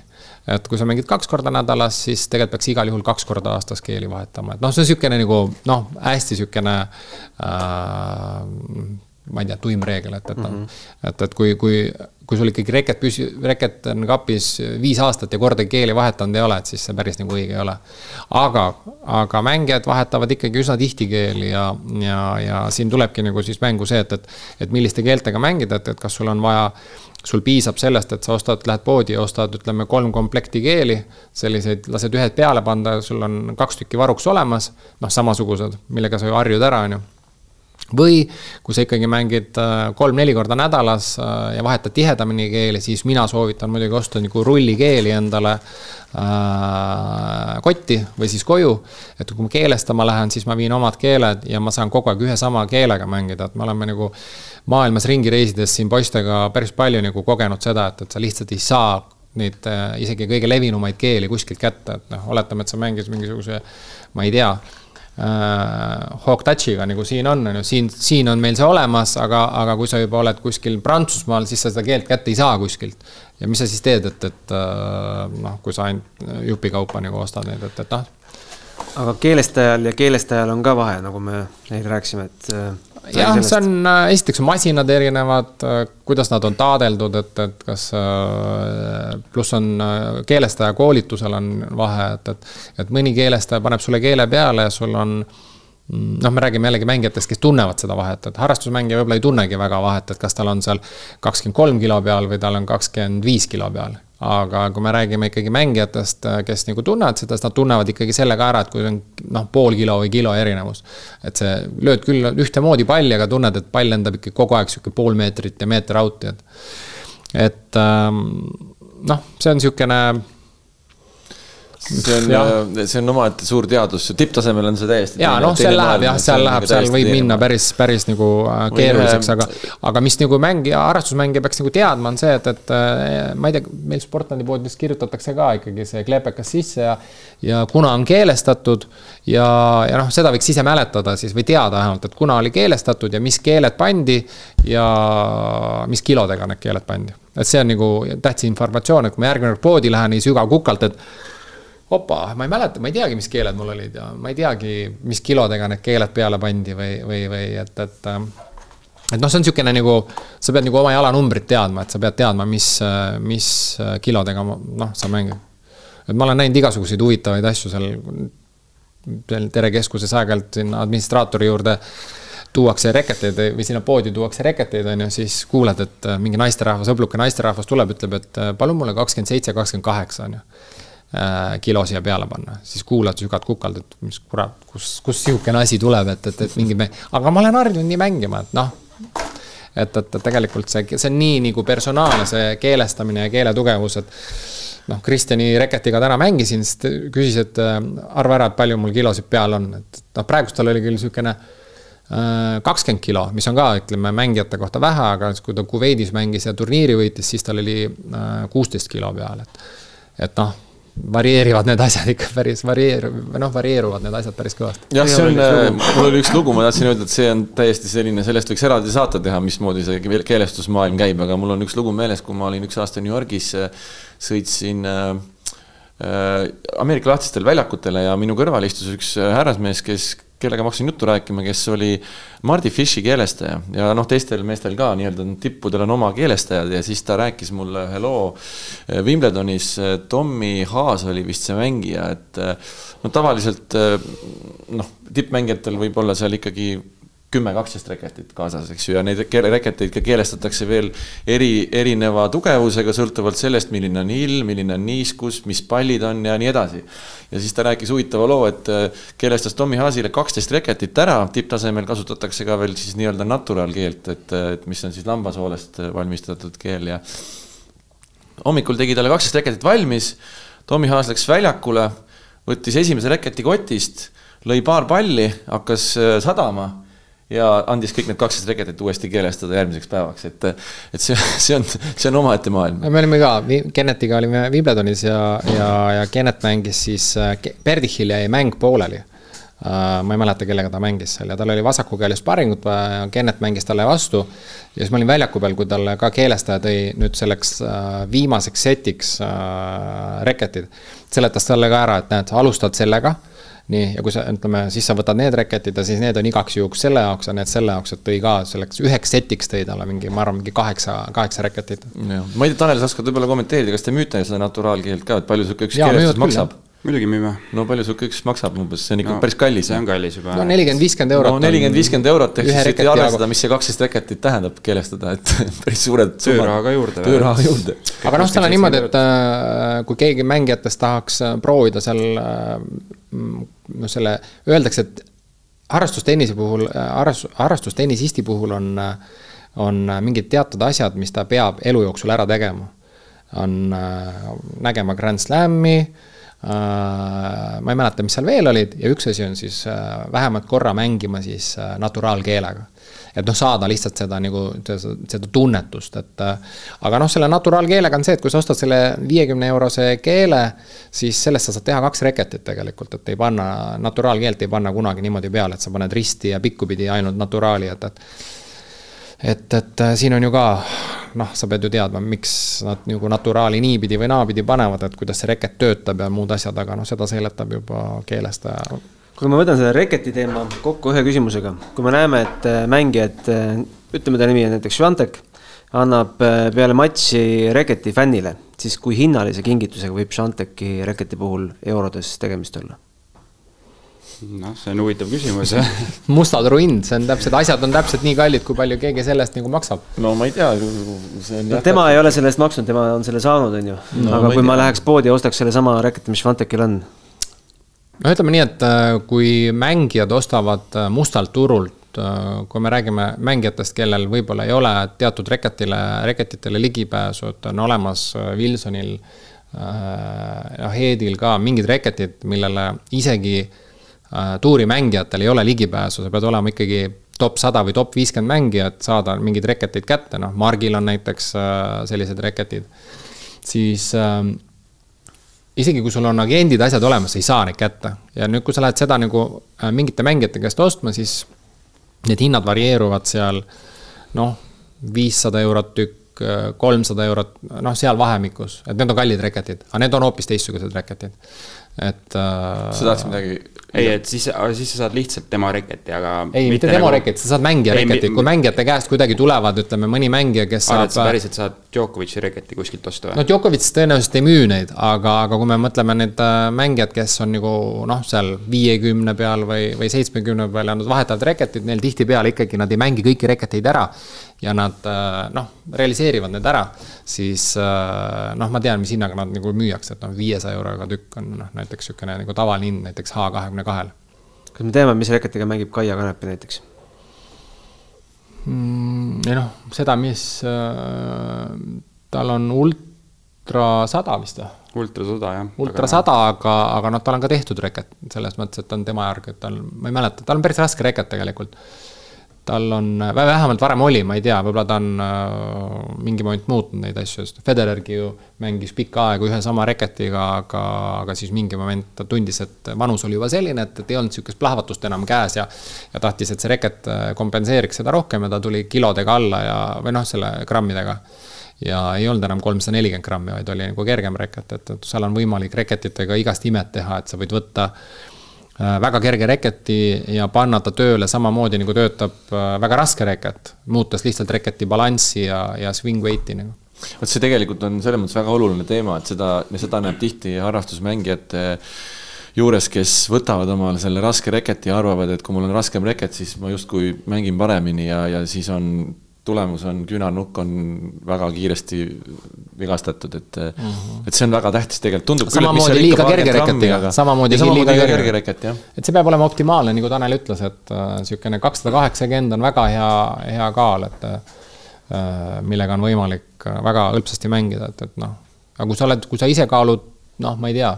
et kui sa mängid kaks korda nädalas, siis tegelikult peaks igal juhul kaks korda aastas keeli vahetama, et noh, see on niisugune nagu noh, hästi niisugune äh, ma ei tea, tuim reegel, et, et mm, -hmm. et, et kui, kui, kui sul ikkagi reket püsi-, reket on kapis viis aastat ja kordagi keeli vahetanud ei ole, et siis see päris nagu õige ei ole. aga, aga mängijad vahetavad ikkagi üsna tihti keeli ja, ja, ja siin tulebki nagu siis mängu see, et, et, et milliste keeltega mängida, et, et kas sul on vaja sul piisab sellest, et sa ostad, lähed poodi ja ostad, ütleme, kolm komplekti keeli, selliseid, lased ühed peale panna, sul on kaks tükki varuks olemas, noh, samasugused, millega sa ju harjud ära, on ju või kui sa ikkagi mängid äh, kolm-neli korda nädalas äh, ja vahetad tihedamini keeli, siis mina soovitan muidugi osta nagu rullikeeli endale äh, kotti või siis koju. et kui ma keelestama lähen, siis ma viin omad keeled ja ma saan kogu aeg ühe sama keelega mängida, et me oleme nagu maailmas ringi reisides siin poistega päris palju nagu kogenud seda, et, et sa lihtsalt ei saa neid äh, isegi kõige levinumaid keeli kuskilt kätte, et noh, oletame, et sa mängid mingisuguse, ma ei tea äh, Hawk Touchiga nagu siin on, on ju, siin, siin on meil see olemas, aga, aga kui sa juba oled kuskil Prantsusmaal, siis sa seda keelt kätte ei saa kuskilt. ja mis sa siis teed, et, et äh, noh, kui sa ainult jupikaupa nagu ostad neid, et, et noh. aga keelestajal ja keelestajal on ka vahe, nagu me eile rääkisime, et äh, jah, see on, äh, esiteks masinad erinevad, äh, kuidas nad on taadeldud, et, et kas äh, pluss on keelestaja koolitusel on vahe, et, et, et mõni keelestaja paneb sulle keele peale ja sul on mm, noh, me räägime jällegi mängijatest, kes tunnevad seda vahet, et harrastusmängija võib-olla ei tunnegi väga vahet, et kas tal on seal kakskümmend kolm kilo peal või tal on kakskümmend viis kilo peal aga kui me räägime ikkagi mängijatest, kes nagu tunnevad seda, siis nad tunnevad ikkagi selle ka ära, et kui on noh, pool kilo või kilo erinevus. et see, lööd küll ühtemoodi palli, aga tunned, et pall lendab ikka kogu aeg sihuke pool meetrit ja meeter out'i, et. et ähm, noh, see on sihukene see on, äh, see on omaette suur teadus, tipptasemel on see täiesti. ja noh, seal läheb jah, seal läheb, seal võib teine. minna päris, päris nagu äh, keeruliseks, aga, aga mis nagu mängija, harrastusmängija peaks nagu teadma, on see, et, et äh, ma ei tea, meil Sportlandi poodides kirjutatakse ka ikkagi see kleepekas sisse ja, ja kuna on keelestatud ja, ja noh, seda võiks ise mäletada siis või teada vähemalt, et kuna oli keelestatud ja mis keeled pandi ja mis kilodega need keeled pandi. et see on nagu tähtis informatsioon, et kui ma järgmine kord poodi lähen nii sügavkukalt, et opa, ma ei mäleta, ma ei teagi, mis keeled mul olid ja ma ei teagi, mis kilodega need keeled peale pandi või, või, või et, et. et noh, see on niisugune nagu, sa pead nagu oma jalanumbrit teadma, et sa pead teadma, mis, mis kilodega noh, sa mängid. et ma olen näinud igasuguseid huvitavaid asju seal, seal Terekeskuses aeg-ajalt sinna administraatori juurde tuuakse reketeid või sinna poodi tuuakse reketeid, on ju, siis kuuled, et mingi naisterahvas, õbluke naisterahvas tuleb, ütleb, et palun mulle kakskümmend seitse, kakskümmend kaheksa, on ju Äh, kilo siia peale panna, siis kuulad sügad kukalt, et mis kurat, kus, kust sihukene asi tuleb, et, et, et mingi, aga ma olen harjunud nii mängima, et noh. et, et, et tegelikult see, see on nii nagu personaalne, see keelestamine ja keele tugevus, et noh, Kristjani Reketiga täna mängisin, siis ta küsis, et äh, arva ära, et palju mul kilosid peal on, et noh, praegust tal oli küll niisugune äh, kakskümmend kilo, mis on ka, ütleme, mängijate kohta vähe, aga kui ta Kuveidis mängis ja turniiri võitis, siis tal oli kuusteist kilo peal, et et noh, varieerivad need asjad ikka päris varieeru-, noh, varieeruvad need asjad päris kõvasti. jah, see on, äh, mul oli üks lugu, ma tahtsin öelda, et see on täiesti selline, sellest võiks eraldi saate teha, mismoodi see keelestusmaailm käib, aga mul on üks lugu meeles, kui ma olin üks aasta New Yorgis, äh, sõitsin äh, äh, Ameerika lahtistel väljakutele ja minu kõrval istus üks härrasmees, kes kellega ma hakkasin juttu rääkima, kes oli Mardi Fishi keelestaja ja noh, teistel meestel ka nii-öelda tippudel on oma keelestajad ja siis ta rääkis mulle ühe loo eh, Wimbledonis. Tommy Haas oli vist see mängija, et no tavaliselt noh, tippmängijatel võib olla seal ikkagi kümme, kaksteist reketit kaasas, eks ju, ja neid reketeid ka keelestatakse veel eri, erineva tugevusega, sõltuvalt sellest, milline on ilm, milline on niiskus, mis pallid on ja nii edasi. ja siis ta rääkis huvitava loo, et äh, keelestas Tommy Haasile kaksteist reketit ära, tipptasemel kasutatakse ka veel siis nii-öelda natural keelt, et, et mis on siis lambasoolest valmistatud keel ja hommikul tegi talle kaksteist reketit valmis, Tommy Haas läks väljakule, võttis esimese reketi kotist, lõi paar palli, hakkas äh, sadama ja andis kõik need kaksteist reketit uuesti keelestada järgmiseks päevaks, et, et see, see on, see on omaette maailm. me olime ka, Kennetiga olime Wimbledonis ja, ja, ja Kennet mängis siis, Perdihil jäi mäng pooleli. Uh, ma ei mäleta, kellega ta mängis seal ja tal oli vasaku käel sparringut vaja ja Kennet mängis talle vastu. ja siis ma olin väljaku peal, kui talle ka keelestaja tõi nüüd selleks uh, viimaseks setiks uh, reketid. seletas talle ka ära, et näed, alustad sellega nii, ja kui sa, ütleme, siis sa võtad need reketid ja siis need on igaks juhuks selle jaoks ja need selle jaoks, et tõi ka selleks üheks setiks tõi talle mingi, ma arvan, mingi kaheksa, kaheksa reketit. ma ei tea, Tanel, sa oskad võib-olla kommenteerida, kas te müüte seda naturaalkeelt ka, et palju sihuke üks keelestus maksab? Muidugi müüme. no palju sihuke üks maksab umbes, see on ikka no, päris kallis. see on kallis juba. no nelikümmend, viiskümmend eurot. no nelikümmend, viiskümmend eurot, ehk siis võite arvestada, mis see kaksteist reketit tähendab keelestada, et päris suured tööraha ka juurde. tööraha juurde. aga noh, seal on niimoodi, et äh, kui keegi mängijatest tahaks äh, proovida seal äh, noh, selle, öeldakse, et harrastustennise puhul, harrastus, harrastustennisisti puhul on, on mingid teatud asjad, mis ta peab elu jooksul ära tegema. on nägema Grand Slami ma ei mäleta, mis seal veel olid ja üks asi on siis äh, vähemalt korra mängima siis äh, naturaalkeelega. et noh, saada lihtsalt seda nagu seda tunnetust, et aga noh, selle naturaalkeelega on see, et kui sa ostad selle viiekümne eurose keele, siis sellest sa saad teha kaks reketit tegelikult, et ei panna, naturaalkeelt ei panna kunagi niimoodi peale, et sa paned risti ja pikkupidi ainult naturaali, et, et et, et äh, siin on ju ka noh, sa pead ju teadma, miks nad nagu naturaali niipidi või naapidi panevad, et kuidas see reket töötab ja muud asjad, aga noh, seda seletab juba keelestaja. kui ma võtan selle reketi teema kokku ühe küsimusega, kui me näeme, et äh, mängijad, äh, ütleme ta nimi on näiteks Švantek, annab peale matši reketi fännile, siis kui hinnalise kingitusega võib Švanteki reketi puhul eurodes tegemist olla? Noh, see on huvitav küsimus jah mustad ruind, see on täpselt, asjad on täpselt nii kallid, kui palju keegi sellest nagu maksab. no ma ei tea, see on no, tema ei ole selle eest maksnud, tema on selle saanud, on ju no,. aga ma kui tea. ma läheks poodi ja ostaks sellesama reketi, mis Fantekil on. no ütleme nii, et äh, kui mängijad ostavad äh, mustalt turult, äh, kui me räägime mängijatest, kellel võib-olla ei ole teatud reketile, reketitele ligipääsu, et on olemas Wilsonil noh, Heedil ka mingid reketid, millele isegi äh, tuurimängijatel ei ole ligipääsu, sa pead olema ikkagi top sada või top viiskümmend mängijat, saada mingeid reketeid kätte, noh, Margil on näiteks äh, sellised reketid. siis äh, isegi kui sul on agendid, asjad olemas, sa ei saa neid kätte. ja nüüd, kui sa lähed seda nagu äh, mingite mängijate käest ostma, siis need hinnad varieeruvad seal noh, viissada eurot tükk, kolmsada eurot, noh, seal vahemikus, et need on kallid reketid, aga need on hoopis teistsugused reketid. Et äh,. sa tahtsid midagi ei, et siis, siis sa saad lihtsalt tema reketi, aga. ei, mitte demo nagu... reketi, sa saad mängija reketi, kui mängijate käest kuidagi tulevad, ütleme mõni mängija, kes saab. sa päriselt saad Djokovic'i reketi kuskilt osta või? no Djokovic tõenäoliselt ei müü neid, aga, aga kui me mõtleme need äh, mängijad, kes on nagu noh, seal viiekümne peal või, või seitsmekümne peal ja nad vahetavad reketit, neil tihtipeale ikkagi nad ei mängi kõiki reketeid ära ja nad äh, noh, realiseerivad need ära, siis äh, noh, ma tean, mis hinnaga nad nagu müüakse, et noh, viiesaja euroga tükk on noh, näiteks niisugune nagu tavaline hind näiteks H kahekümne kahel. kas me teame, mis reketiga mängib Kaia Kanepi näiteks mm,? ei noh, seda, mis äh, tal on ultra sada vist või? ultra sada jah. ultra sada, aga, aga noh, tal on ka tehtud reket selles mõttes, et on tema järgi, et tal, ma ei mäleta, tal on päris raske reket tegelikult tal on, vähemalt varem oli, ma ei tea, võib-olla ta on äh, mingi moment muutnud neid asju, sest Federergi ju mängis pikka aega ühe sama reketiga, aga, aga siis mingi moment ta tundis, et vanus oli juba selline, et, et ei olnud sihukest plahvatust enam käes ja ja tahtis, et see reket äh, kompenseeriks seda rohkem ja ta tuli kilodega alla ja, või noh, selle grammidega. Ja ei olnud enam kolmsada nelikümmend grammi, vaid oli nagu kergem reket, et, et seal on võimalik reketitega igast imet teha, et sa võid võtta väga kerge reketi ja panna ta tööle samamoodi nagu töötab äh, väga raske reket, muutes lihtsalt reketi balanssi ja, ja swing weight'i nagu. Vot see tegelikult on selles mõttes väga oluline teema, et seda, seda näeb tihti harrastusmängijate juures, kes võtavad omale selle raske reketi ja arvavad, et kui mul on raskem reket, siis ma justkui mängin paremini ja, ja siis on tulemus on, küünarnukk on väga kiiresti vigastatud, et mm, -hmm. et see on väga tähtis tegelikult, tundub küll, mis seal ikka kerge reketiga, samamoodi liiga kerge, kerge reket, jah. et see peab olema optimaalne, nagu Tanel ütles, et niisugune äh, kakssada kaheksakümmend on väga hea, hea kaal, et äh, millega on võimalik äh, väga hõlpsasti mängida, et, et noh, aga kui sa oled, kui sa ise kaalud, noh, ma ei tea,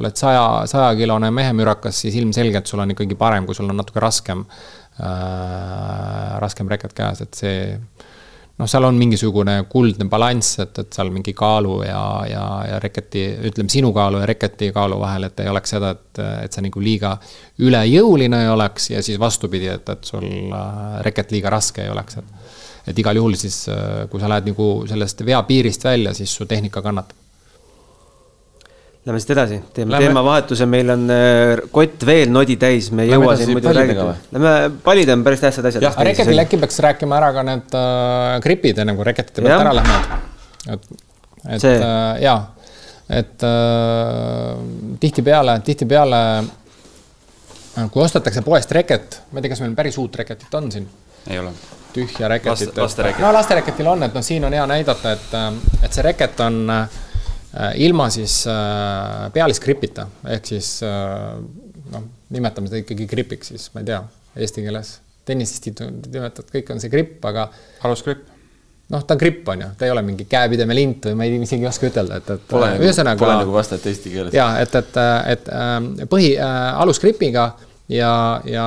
oled saja, sajakilone mehemürakas, siis ilmselgelt sul on ikkagi parem, kui sul on natuke raskem. äh, äh, raskem reket käes, et see noh, seal on mingisugune kuldne balanss, et, et seal mingi kaalu ja, ja, ja reketi, ütleme sinu kaalu ja reketi kaalu vahel, et ei oleks seda, et, et see nagu liiga ülejõuline ei oleks ja siis vastupidi, et, et sul äh, reket liiga raske ei oleks, et et igal juhul siis, äh, kui sa lähed nagu sellest veapiirist välja, siis su tehnika kannatab Lähme siit edasi, teeme Lähme... teemavahetuse, meil on äh, kott veel nodi täis, me ei jõua siin muidu rääkida. Lähme, pallid on päris tähtsad asjad. jah, reketil äkki peaks rääkima ära ka need äh, gripid, enne kui reketite pealt ära lähme. et, et äh, jaa, et äh, tihtipeale, tihtipeale äh, kui ostetakse poest reket, ma ei tea, kas meil päris uut reketit on siin? ei ole. tühja reketit. laste, laste reket. no lastereketil on, et noh, siin on hea näidata, et, äh, et see reket on Äh, ilma siis äh, pealisgripita, ehk siis äh, noh, nimetame seda ikkagi gripiks siis, ma ei tea, eesti keeles tennisistid nimetavad, kõik on see gripp, aga. alusgripp. noh, ta on gripp, on ju, ta ei ole mingi käepidemelind või ma ei, isegi ei oska ütelda, et, et. Pole, ühesõnaga, pole nagu vastet eesti keeles. ja et, et, et, et põhi äh, alusgripiga ja, ja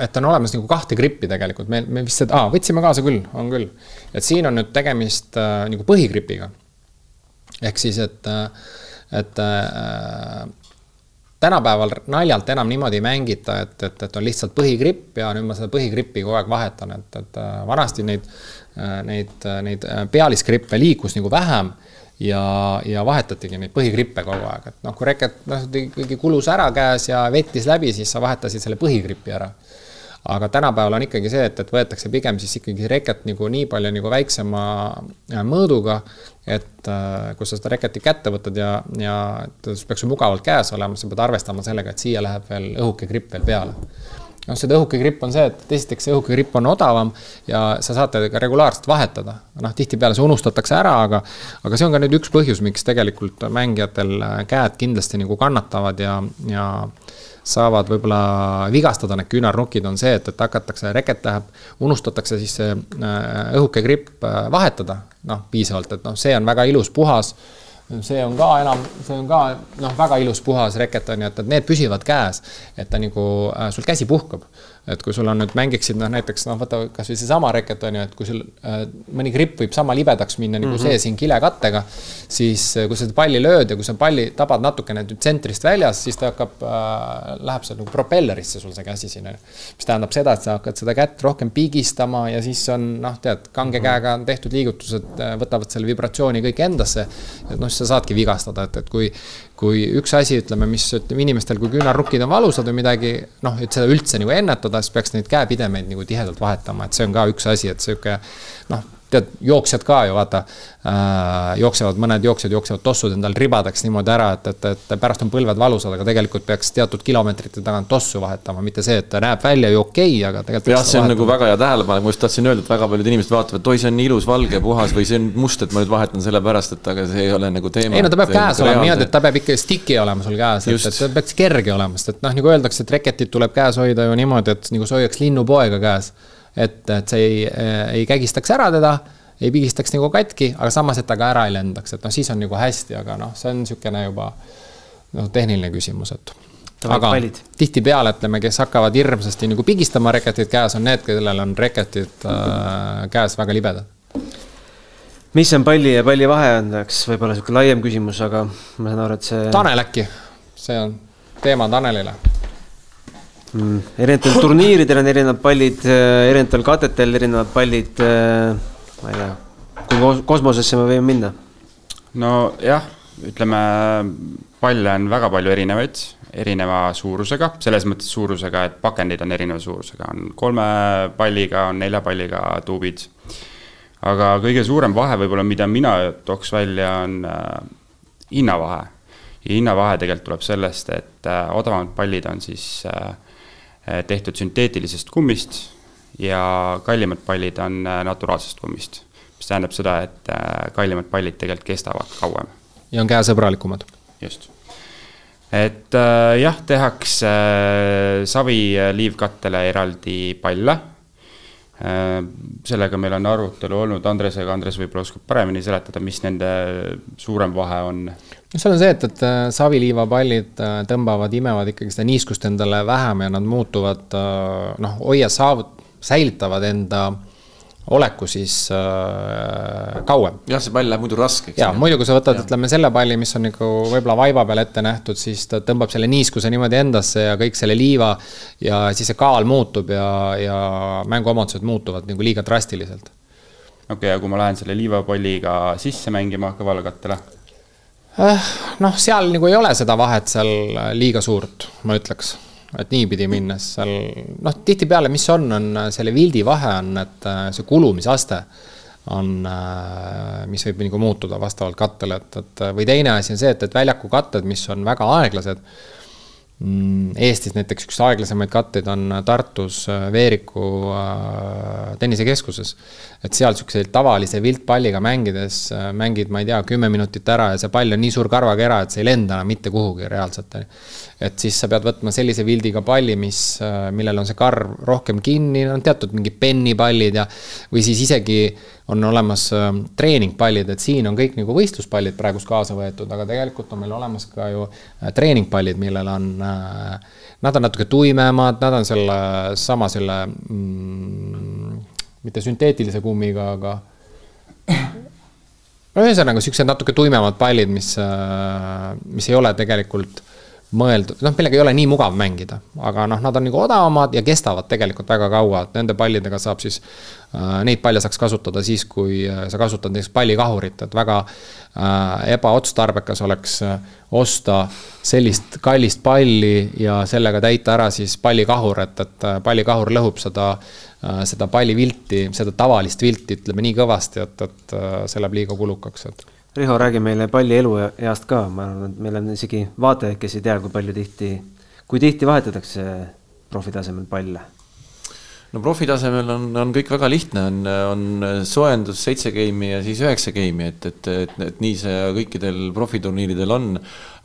et on olemas nagu kahte grippi tegelikult, me, me vist seda võtsime kaasa küll, on küll. et siin on nüüd tegemist äh, nagu põhigripiga. ehk siis, et, äh, et äh, tänapäeval naljalt enam niimoodi ei mängita, et, et, et on lihtsalt põhigripp ja nüüd ma seda põhigrippi kogu aeg vahetan, et, et äh, vanasti neid, neid, neid pealisgrippe liikus nagu vähem ja, ja vahetatigi neid põhigrippe kogu aeg, et noh, kui reket noh, ikkagi kulus ära käes ja vettis läbi, siis sa vahetasid selle põhigripi ära aga tänapäeval on ikkagi see, et, et võetakse pigem siis ikkagi reket nagu nii palju nagu väiksema äh, mõõduga, et äh, kui sa seda reketi kätte võtad ja, ja ta peaks sul mugavalt käes olema, sa pead arvestama sellega, et siia läheb veel õhuke gripp veel peale noh, seda õhuke gripp on see, et esiteks see õhuke gripp on odavam ja sa saate ka regulaarselt vahetada. noh, tihtipeale see unustatakse ära, aga, aga see on ka nüüd üks põhjus, miks tegelikult mängijatel käed kindlasti nagu kannatavad ja, ja saavad võib-olla vigastada need küünarnukid, on see, et, et hakatakse, reket läheb, unustatakse siis see äh, õhuke gripp äh, vahetada, noh, piisavalt, et noh, see on väga ilus, puhas see on ka enam, see on ka noh, väga ilus puhas reket on ju, et, et need püsivad käes. et ta nagu äh,, sul käsi puhkab et kui sul on nüüd mängiksid noh, näiteks noh, võta kasvõi seesama reket on ju, et kui sul äh, mõni gripp võib sama libedaks minna nagu mm -hmm. see siin kilekattega, siis äh, kui sa seda palli lööd ja kui sa palli tabad natukene tsentrist väljas, siis ta hakkab äh,, läheb seal nagu propellerisse sul see käsi ju. mis tähendab seda, et sa hakkad seda kätt rohkem pigistama ja siis on noh, tead, kange mm -hmm. käega on tehtud liigutused, äh, võtavad selle vibratsiooni kõik endasse. et noh, siis sa saadki vigastada, et, et kui, kui üks asi, ütleme, mis ütleme inimestel, kui küünarnukkid on valusad või midagi, noh, et seda üldse nagu ennetada, siis peaks neid käepidemeid nagu tihedalt vahetama, et see on ka üks asi, et sihuke noh tead, jooksjad ka ju vaata äh,, jooksevad, mõned jooksjad jooksevad tossud endal ribadeks niimoodi ära, et, et, et pärast on põlved valusad, aga tegelikult peaks teatud kilomeetrite tagant tossu vahetama, mitte see, et ta näeb välja ju okei okay,, aga tegelikult. jah, see on vahetama. nagu väga hea tähelepanek, ma just tahtsin öelda, et väga paljud inimesed vaatavad, et oi, see on nii ilus, valge, puhas või see on must, et ma nüüd vahetan sellepärast, et aga see ei ole nagu teema. ei no ta peab käes olema niimoodi, et ta peab ikka sticky olema sul käes, et, et ta peaks kerge olema, sest et noh, nagu öeldakse, et reketit tuleb käes hoida ju niimoodi, et nagu sa hoiaks linnupoega käes. Et, et see ei, ei kägistaks ära teda ei pigistaks nagu katki, aga samas, et ta ka ära ei lendaks, et noh, siis on nagu hästi, aga noh, see on niisugune juba noh, tehniline küsimus, et. aga tihtipeale ütleme, kes hakkavad hirmsasti nagu pigistama reketid käes, on need, kellel on reketid äh, käes väga libedad. mis on palli ja palli vahe on, eks võib-olla niisugune laiem küsimus, aga ma saan aru, et see. Tanel äkki, see on teema Tanelile mm,. erinevatel turniiridel on erinevad pallid, äh, erinevatel katetel erinevad pallid äh, ma ei tea, kui kosmosesse me võime minna? nojah, ütleme, palle on väga palju erinevaid, erineva suurusega, selles mõttes suurusega, et pakendid on erineva suurusega, on kolme palliga, on nelja palliga tuubid. aga kõige suurem vahe võib-olla, mida mina tooks välja, on äh, hinnavahe. ja hinnavahe tegelikult tuleb sellest, et äh, odavamad pallid on siis äh, tehtud sünteetilisest kummist ja kallimad pallid on äh, naturaalsest kummist. mis tähendab seda, et äh, kallimad pallid tegelikult kestavad kauem. ja on käesõbralikumad. just. et äh, jah, tehakse äh, savi liivkattele eraldi palle äh,. Sellega meil on arutelu olnud. Andresega, Andres võib-olla oskab paremini seletada, mis nende suurem vahe on. No seal on see, et, et saviliivapallid tõmbavad, imevad ikkagi seda niiskust endale vähem ja nad muutuvad noh, hoia saavut-, säilitavad enda oleku siis äh, kauem. jah, see pall läheb muidu raskeks. ja muidu, kui sa võtad, ütleme selle palli, mis on nagu võib-olla vaiba peal ette nähtud, siis ta tõmbab selle niiskuse niimoodi endasse ja kõik selle liiva. ja siis see kaal muutub ja, ja mänguomadused muutuvad nagu liiga drastiliselt. okei okay,, ja kui ma lähen selle liivapalliga sisse mängima kõvalakattele? Äh, noh, seal nagu ei ole seda vahet seal liiga suurt, ma ütleks et niipidi minnes seal noh, tihtipeale, mis on, on selle vildi vahe on, et äh, see kulumisaste on, äh, mis võib nagu muutuda vastavalt kattele, et, et või teine asi on see, et, et väljaku katted, mis on väga aeglased Mm, Eestis näiteks üks aeglasemaid katteid on Tartus äh, Veeriku äh, tennisekeskuses. et seal niisuguse tavalise viltpalliga mängides äh, mängid, ma ei tea, kümme minutit ära ja see pall on nii suur karvakera, et see ei lenda enam mitte kuhugi reaalselt. Et siis sa pead võtma sellise vildiga palli, mis, millel on see karv rohkem kinni, no teatud mingid pennipallid ja või siis isegi on olemas äh, treeningpallid, et siin on kõik nagu võistluspallid praegust kaasa võetud, aga tegelikult on meil olemas ka ju äh, treeningpallid, millel on äh,, nad on natuke tuimemad, nad on selle sama selle mm,, mitte sünteetilise kummiga, aga no ühesõnaga, siuksed natuke tuimemad pallid, mis äh,, mis ei ole tegelikult mõeldud, noh, millega ei ole nii mugav mängida, aga noh, nad on nagu odavamad ja kestavad tegelikult väga kaua, et nende pallidega saab siis äh,, neid palle saaks kasutada siis, kui äh, sa kasutad näiteks pallikahurit, et väga äh, ebaotstarbekas oleks äh, osta sellist kallist palli ja sellega täita ära siis pallikahur, et, et äh, pallikahur lõhub seda äh,, seda pallivilti, seda tavalist vilti, ütleme nii kõvasti, et, et see läheb liiga kulukaks, et Riho, räägi meile palli elueast ka, ma arvan, et meil on isegi vaatajaid, kes ei tea, kui palju tihti, kui tihti vahetatakse profi tasemel palle? no profi tasemel on, on kõik väga lihtne, on, on soojendus seitse game'i ja siis üheksa game'i, et, et, et, et nii see kõikidel profiturniiridel on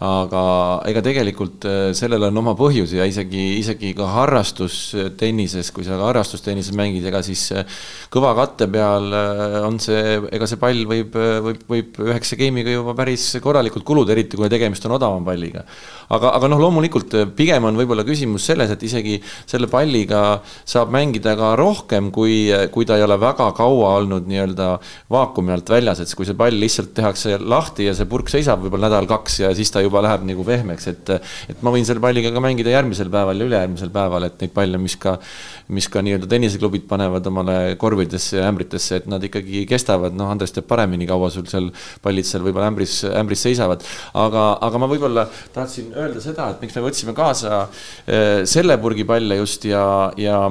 aga ega tegelikult äh, sellel on oma põhjus ja isegi, isegi ka harrastustennises, kui sa harrastustennises mängid, ega siis äh, kõva katte peal äh, on see, ega see pall võib, võib, võib üheksa game'iga juba päris korralikult kuluda, eriti kui tegemist on odavama palliga. aga, aga noh, loomulikult pigem on võib-olla küsimus selles, et isegi selle palliga saab mängida ka rohkem, kui, kui ta ei ole väga kaua olnud nii-öelda vaakumi alt väljas, et kui see pall lihtsalt tehakse lahti ja see purk seisab võib-olla nädal-kaks ja siis ta juba läheb nagu pehmeks, et et ma võin selle palliga ka mängida järgmisel päeval ja ülejärgmisel päeval, et neid palle, mis ka mis ka nii-öelda tenniseklubid panevad omale korvidesse ja ämbritesse, et nad ikkagi kestavad, noh, Andres teab paremini, kaua sul seal pallid seal võib-olla ämbris, ämbris seisavad. aga, aga ma võib-olla tahtsin öelda seda, et miks me võtsime kaasa eh, selle purgi palle just ja, ja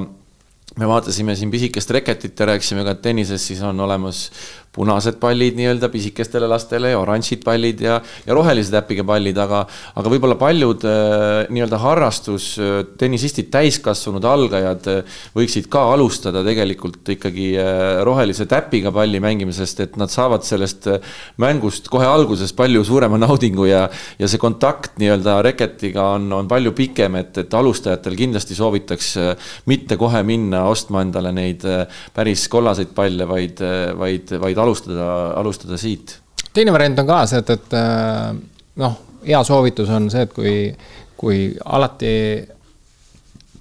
me vaatasime siin pisikest reketit ja rääkisime ka, et tennises siis on olemas punased pallid nii-öelda pisikestele lastele ja oranžid pallid ja, ja rohelise täpiga pallid, aga, aga võib-olla paljud äh, nii-öelda harrastustennisistid, täiskasvanud algajad äh, võiksid ka alustada tegelikult ikkagi äh, rohelise täpiga palli mängimisest, et nad saavad sellest mängust kohe alguses palju suurema naudingu ja, ja see kontakt nii-öelda reketiga on, on palju pikem, et, et alustajatel kindlasti soovitaks mitte kohe minna ostma endale neid päris kollaseid palle, vaid, vaid, vaid alustada, alustada siit. teine variant on ka see, et, et äh, noh, hea soovitus on see, et kui, kui alati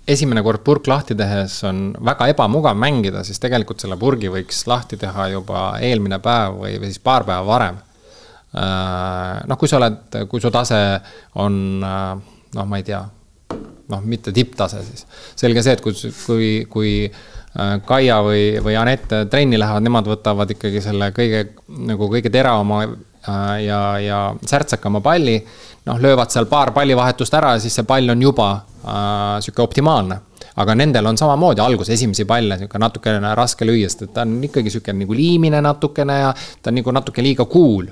esimene kord purk lahti tehes on väga ebamugav mängida, siis tegelikult selle purgi võiks lahti teha juba eelmine päev või, või siis paar päeva varem. Äh, noh, kui sa oled, kui su tase on äh, noh, ma ei tea, noh, mitte tipptase siis. selge see, et kui, kui, kui Kaia või, või Anett trenni lähevad, nemad võtavad ikkagi selle kõige nagu kõige teravama äh, ja, ja särtsakama palli. noh, löövad seal paar pallivahetust ära ja siis see pall on juba äh, sihuke optimaalne. aga nendel on samamoodi algus esimesi palle sihuke natukene raske lüüa, sest et ta on ikkagi sihuke nagu liimine natukene ja ta on nagu natuke liiga cool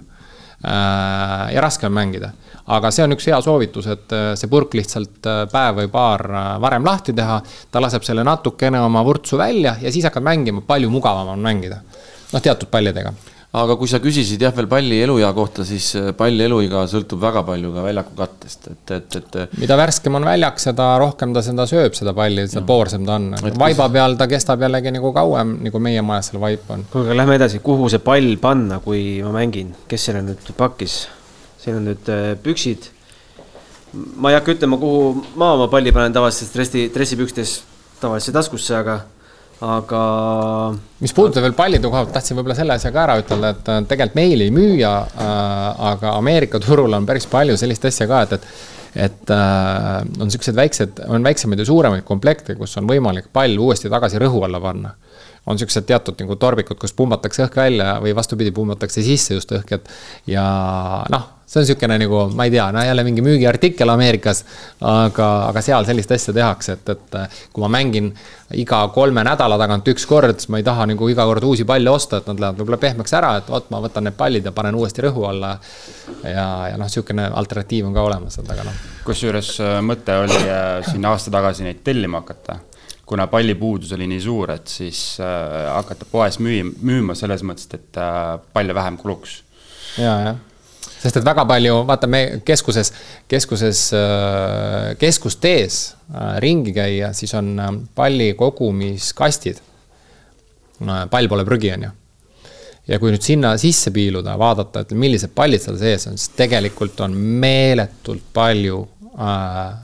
äh,. ja raske on mängida aga see on üks hea soovitus, et äh, see purk lihtsalt äh, päev või paar äh, varem lahti teha. ta laseb selle natukene oma vurtsu välja ja siis hakkad mängima, palju mugavam on mängida. noh, teatud pallidega aga kui sa küsisid jah, veel palli eluea kohta, siis palli eluiga sõltub väga palju ka väljaku kattest, et, et, et. mida värskem on väljak, seda rohkem ta seda sööb, seda palli, seda poorsem ta on. vaiba peal ta kestab jällegi nagu kauem, nagu meie majas seal vaip on. kuulge, lähme edasi, kuhu see pall panna, kui ma mängin, kes selle nüüd pakkis? Siin on nüüd äh, püksid. ma ei hakka ütlema, kuhu ma oma palli panen tavaliselt dressi, dressipükstes tavalisse taskusse, aga, aga. mis puudutab veel pallide koha pealt, tahtsin võib-olla selle asja ka ära ütelda, et äh, tegelikult meil ei müüa äh,, aga Ameerika turul on päris palju sellist asja ka, et, et et äh, on niisugused väiksed, on väiksemaid ja suuremaid komplekte, kus on võimalik pall uuesti tagasi rõhu alla panna on niisugused teatud nagu torbikud, kus pumbatakse õhk välja või vastupidi, pumbatakse sisse just õhk, et ja noh, see on niisugune nagu, ma ei tea, no jälle mingi müügiartikkel Ameerikas, aga, aga seal sellist asja tehakse, et, et kui ma mängin iga kolme nädala tagant üks kord, siis ma ei taha nagu iga kord uusi palle osta, et nad lähevad võib-olla pehmeks ära, et vot ma võtan need pallid ja panen uuesti rõhu alla. ja, ja noh, niisugune alternatiiv on ka olemas, et aga noh. kusjuures äh, mõte oli äh, siin aasta tagasi neid tellima hakata kuna pallipuudus oli nii suur, et siis äh, hakata poes müü-, müüma selles mõttes, et äh, palle vähem kuluks. ja, jah sest et väga palju, vaata me keskuses, keskuses, äh, keskustees äh, ringi käia, siis on äh, palli kogumiskastid. pall pole prügi, on ju. ja kui nüüd sinna sisse piiluda, vaadata, et millised pallid seal sees on, siis tegelikult on meeletult palju äh,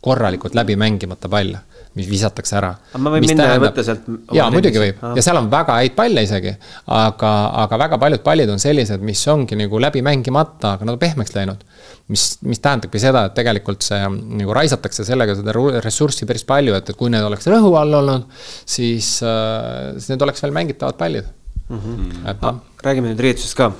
korralikult läbi mängimata palle mis visatakse ära. ma võin minna tähendab, ja võtta sealt. jaa, muidugi võib ah. ja seal on väga häid palle isegi. aga, aga väga paljud pallid on sellised, mis ongi nagu läbi mängimata, aga nad on pehmeks läinud. mis, mis tähendabki seda, et tegelikult see nagu raisatakse sellega seda ressurssi päris palju, et, et kui need oleks rõhu all olnud, siis äh,, siis need oleks veel mängitavad pallid mm. -hmm. räägime nüüd riietusest ka.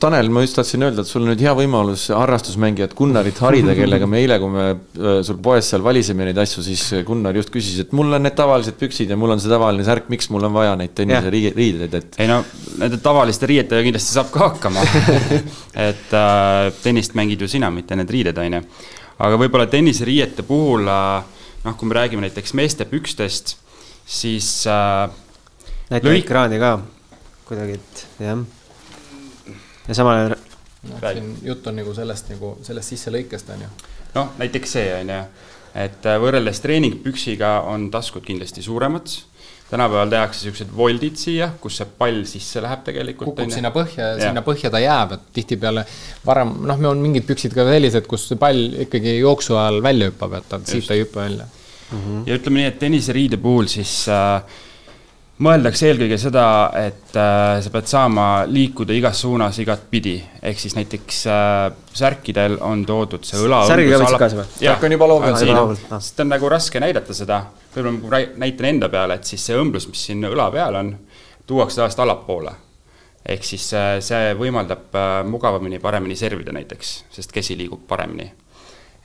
Tanel, ma just tahtsin öelda, et sul on nüüd hea võimalus harrastusmängijat Gunnarit harida, kellega me eile, kui me äh, sul poes seal valisime neid asju, siis Gunnar just küsis, et mul on need tavalised püksid ja mul on see tavaline särk, miks mul on vaja neid tennise riideid, et. ei no nende tavaliste riietega kindlasti saab ka hakkama et äh, tennist mängid ju sina, mitte need riided, on ju. aga võib-olla tenniseriiete puhul äh, noh, kui me räägime näiteks meeste pükstest siis äh, näita ekraani ka kuidagi, et jah. ja samal ajal noh, siin jutt on nagu sellest nagu sellest sisselõikest on ju. noh, näiteks see on ju, et äh, võrreldes treeningpüksiga on taskud kindlasti suuremad tänapäeval tehakse siuksed voldid siia, kus see pall sisse läheb tegelikult. kukub sinna põhja ja sinna põhja ta jääb, et tihtipeale varem, noh, meil on mingid püksid ka sellised, kus see pall ikkagi jooksu ajal välja hüppab, et ta siit ei hüppa välja. ja ütleme nii, et tenniseriide puhul siis äh, mõeldakse eelkõige seda, et äh, sa pead saama liikuda igas suunas igatpidi, ehk siis näiteks äh, särkidel on toodud see õla. Särgiga võtsid kaasa või? Särk on juba ah., sest on nagu raske näidata seda, võib-olla ma näitan enda peale, et siis see õmblus, mis siin õla peal on, tuuakse tavaliselt allapoole. ehk siis äh, see võimaldab äh, mugavamini, paremini servida näiteks, sest käsi liigub paremini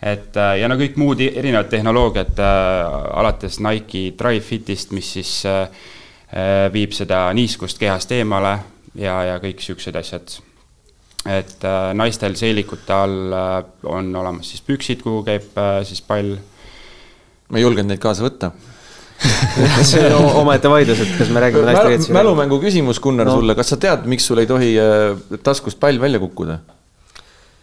et äh, ja no kõik muud erinevad tehnoloogiad äh, alates Nike Drive Fitist, mis siis äh, viib seda niiskust kehast eemale ja, ja kõik siuksed asjad. et äh, naistel seelikute all äh, on olemas siis püksid, kuhu käib äh, siis pall. ma ei julgenud neid kaasa võtta. see on omaette vaidlus, et kas me räägime naiste riietusega. mälumängu küsimus, Gunnar No. sulle, kas sa tead, miks sul ei tohi äh, taskust pall välja kukkuda?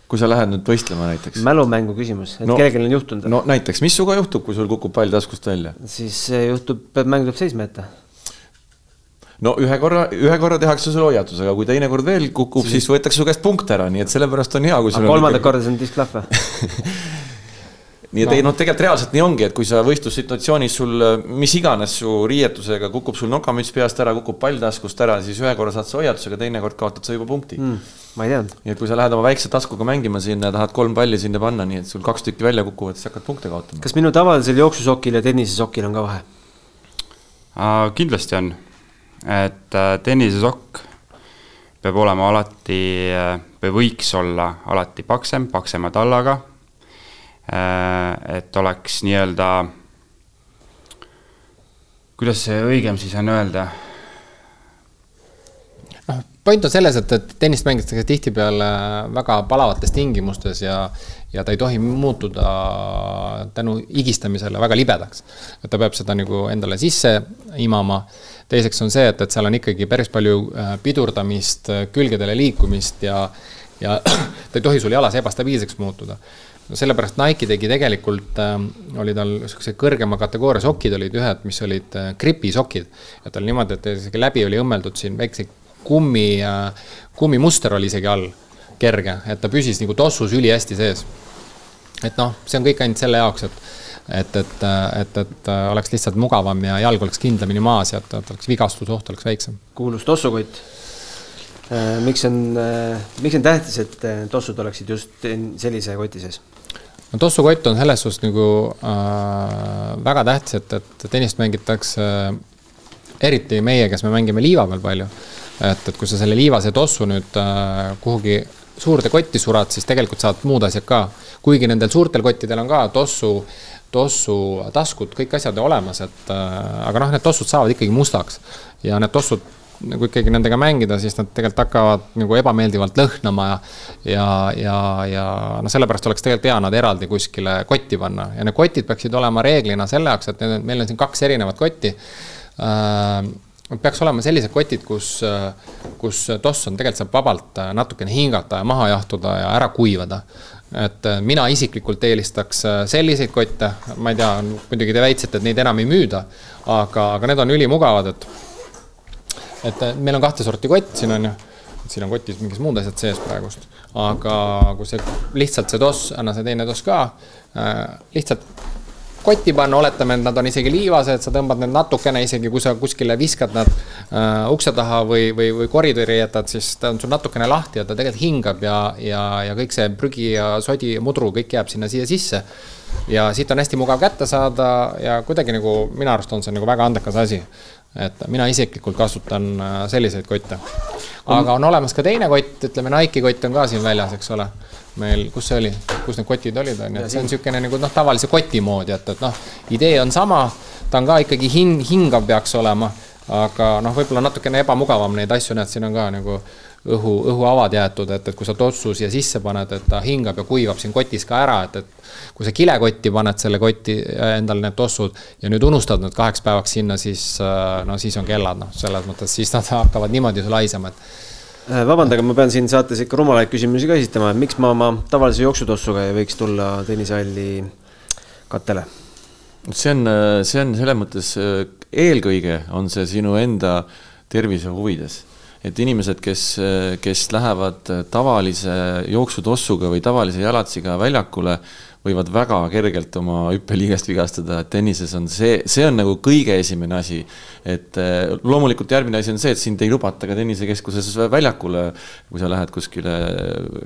kui sa lähed nüüd võistlema näiteks. mälumängu küsimus, et no, kellelgi on juhtunud no., näiteks, mis sinuga juhtub, kui sul kukub pall taskust välja? siis juhtub, mäng tuleb seisma jätta. No ühe korra, ühe korra tehakse sulle hoiatus, aga kui teine kord veel kukub, siis võetakse su käest punkt ära, nii et sellepärast on hea, kui sul kolmandat korda see on disklahv või? nii et ei noh, tegelikult reaalselt nii ongi, et kui sa võistlussituatsioonis sul äh, mis iganes su riietusega kukub sul nokamüts peast ära, kukub pall taskust ära, siis ühe korra saad sa hoiatusega, teine kord kaotad sa juba punkti mm.. ma ei teadnud. nii et kui sa lähed oma väikse taskuga mängima sinna ja tahad kolm palli sinna panna, nii et sul kaks tükki välja kukuvad, siis hakkad punkte kaotama. kas minu tavalisel jooksusokil ja tennisesokil on ka vahe? kindlasti on, et äh, tennisesokk peab olema alati äh, või võiks olla alati paksem, paksema tallaga. et oleks nii-öelda, kuidas see õigem siis on öelda noh, point on selles, et, et tennist mängitakse tihtipeale väga palavates tingimustes ja, ja ta ei tohi muutuda tänu higistamisele väga libedaks. et ta peab seda nagu endale sisse imama. teiseks on see, et, et seal on ikkagi päris palju äh, pidurdamist, külgedele liikumist ja, ja ta ei tohi sul jalas ebastabiilseks muutuda no sellepärast Nike tegi tegelikult äh,, oli tal niisuguse kõrgema kategooria sokid olid ühed, mis olid äh, gripisokid. ja tal niimoodi, et isegi läbi oli õmmeldud siin väikse kummi äh,, kummimuster oli isegi all, kerge, et ta püsis nagu tossus ülihästi sees. et noh, see on kõik ainult selle jaoks, et et, et, et, et äh, oleks lihtsalt mugavam ja jalg oleks kindlamini maas ja et, et oleks vigastusoht oleks väiksem. kuulus tossukott. miks on, miks on tähtis, et äh, tossud oleksid just sellise koti sees? no tossukott on selles suhtes nagu äh, väga tähtis, et, et tennist mängitakse äh, eriti meie, kes me mängime liiva peal palju. et, et kui sa selle liivase tossu nüüd äh, kuhugi suurde kotti surad, siis tegelikult saad muud asjad ka. kuigi nendel suurtel kottidel on ka tossu, tossu taskud, kõik asjad olemas, et äh, aga noh, need tossud saavad ikkagi mustaks. Ja need tossud nagu ikkagi nendega mängida, siis nad tegelikult hakkavad nagu ebameeldivalt lõhnama ja ja, ja, ja noh, sellepärast oleks tegelikult hea nad eraldi kuskile kotti panna. Ja need kotid peaksid olema reeglina selle jaoks, et need, meil on siin kaks erinevat kotti. Äh, peaks olema sellised kotid, kus, kus toss on tegelikult saab vabalt äh, natukene hingata ja maha jahtuda ja ära kuivada. et äh, mina isiklikult eelistaks äh, selliseid kotte, ma ei tea, muidugi te väitsite, et neid enam ei müüda, aga, aga need on ülimugavad, et et meil on kahte sorti kott siin on ju, siin on kotis mingid muud asjad sees praegust, aga kui see lihtsalt see toss, anna see teine toss ka lihtsalt kotti panna, oletame, et nad on isegi liivased, sa tõmbad need natukene isegi, kui sa kuskile viskad nad äh, ukse taha või, või, või koridori jätad, siis ta on sul natukene lahti ja ta tegelikult hingab ja, ja, ja kõik see prügi ja sodi ja mudru, kõik jääb sinna siia sisse. ja siit on hästi mugav kätte saada ja kuidagi nagu minu arust on see nagu väga andekas asi. et mina isiklikult kasutan äh, selliseid kotte. aga on olemas ka teine kott, ütleme Nike'i kott on ka siin väljas, eks ole meil, kus see oli, kus need kotid olid, on ju, et see on niisugune nagu noh, tavalise koti moodi, et, et noh, idee on sama, ta on ka ikkagi hin-, hingav peaks olema, aga noh, võib-olla natukene ebamugavam neid asju, näed, siin on ka nagu õhu, õhuavad jäetud, et, et kui sa tossu siia sisse paned, et ta hingab ja kuivab siin kotis ka ära, et, et kui sa kilekotti paned selle kotti endale need tossud ja nüüd unustad need kaheks päevaks sinna, siis no siis on kellad, noh, selles mõttes siis nad hakkavad niimoodi sul haisema, et Äh, vabandage, ma pean siin saates ikka rumalaid küsimusi ka esitama, et miks ma oma tavalise jooksutossuga ei võiks tulla tennisehalli kattele? see on, see on selles mõttes, äh, eelkõige on see sinu enda tervise huvides. et inimesed, kes, kes lähevad tavalise jooksutossuga või tavalise jalatsiga väljakule võivad väga kergelt oma hüppeliigest vigastada, et tennises on see, see on nagu kõige esimene asi. et eh, loomulikult järgmine asi on see, et sind ei lubata ka tennisekeskuses väljakule, kui sa lähed kuskile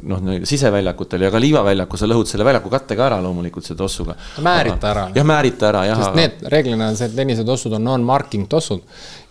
noh, siseväljakutele ja ka liivaväljaku, sa lõhud selle väljaku katte ka ära loomulikult selle tossuga. määrita ära. jah, määrita ära, jah. sest need reeglina, see tennisetossud on non-marking tossud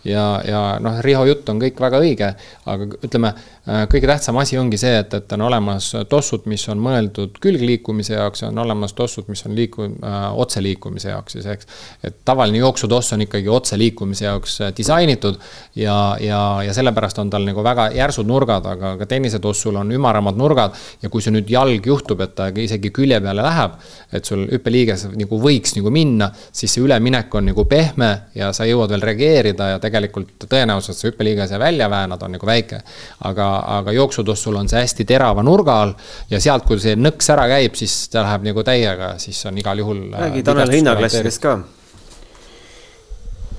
ja, ja noh, Riho jutt on kõik väga õige, aga ütleme, äh, kõige tähtsam asi ongi see, et, et on olemas tossud, mis on mõeldud külgliikumise jaoks ja on olemas tossud, mis on liiku- äh,, otseliikumise jaoks siis, eks. et tavaline jooksutoss on ikkagi otseliikumise jaoks äh, disainitud ja, ja, ja sellepärast on tal nagu väga järsud nurgad, aga ka tennisetossul on ümaramad nurgad ja kui sul nüüd jalg juhtub, et ta isegi külje peale läheb, et sul hüppeliiges nagu võiks nagu minna, siis see üleminek on nagu pehme ja sa jõuad veel reageerida ja tegelikult tegelikult tõenäosus, et sa hüppeliigese välja väänad, on nagu väike. aga, aga jooksutossul on see hästi terava nurga all ja sealt, kui see nõks ära käib, siis ta läheb nagu täiega, siis on igal juhul. Äh, räägi Tanel hinnaklassidest ka.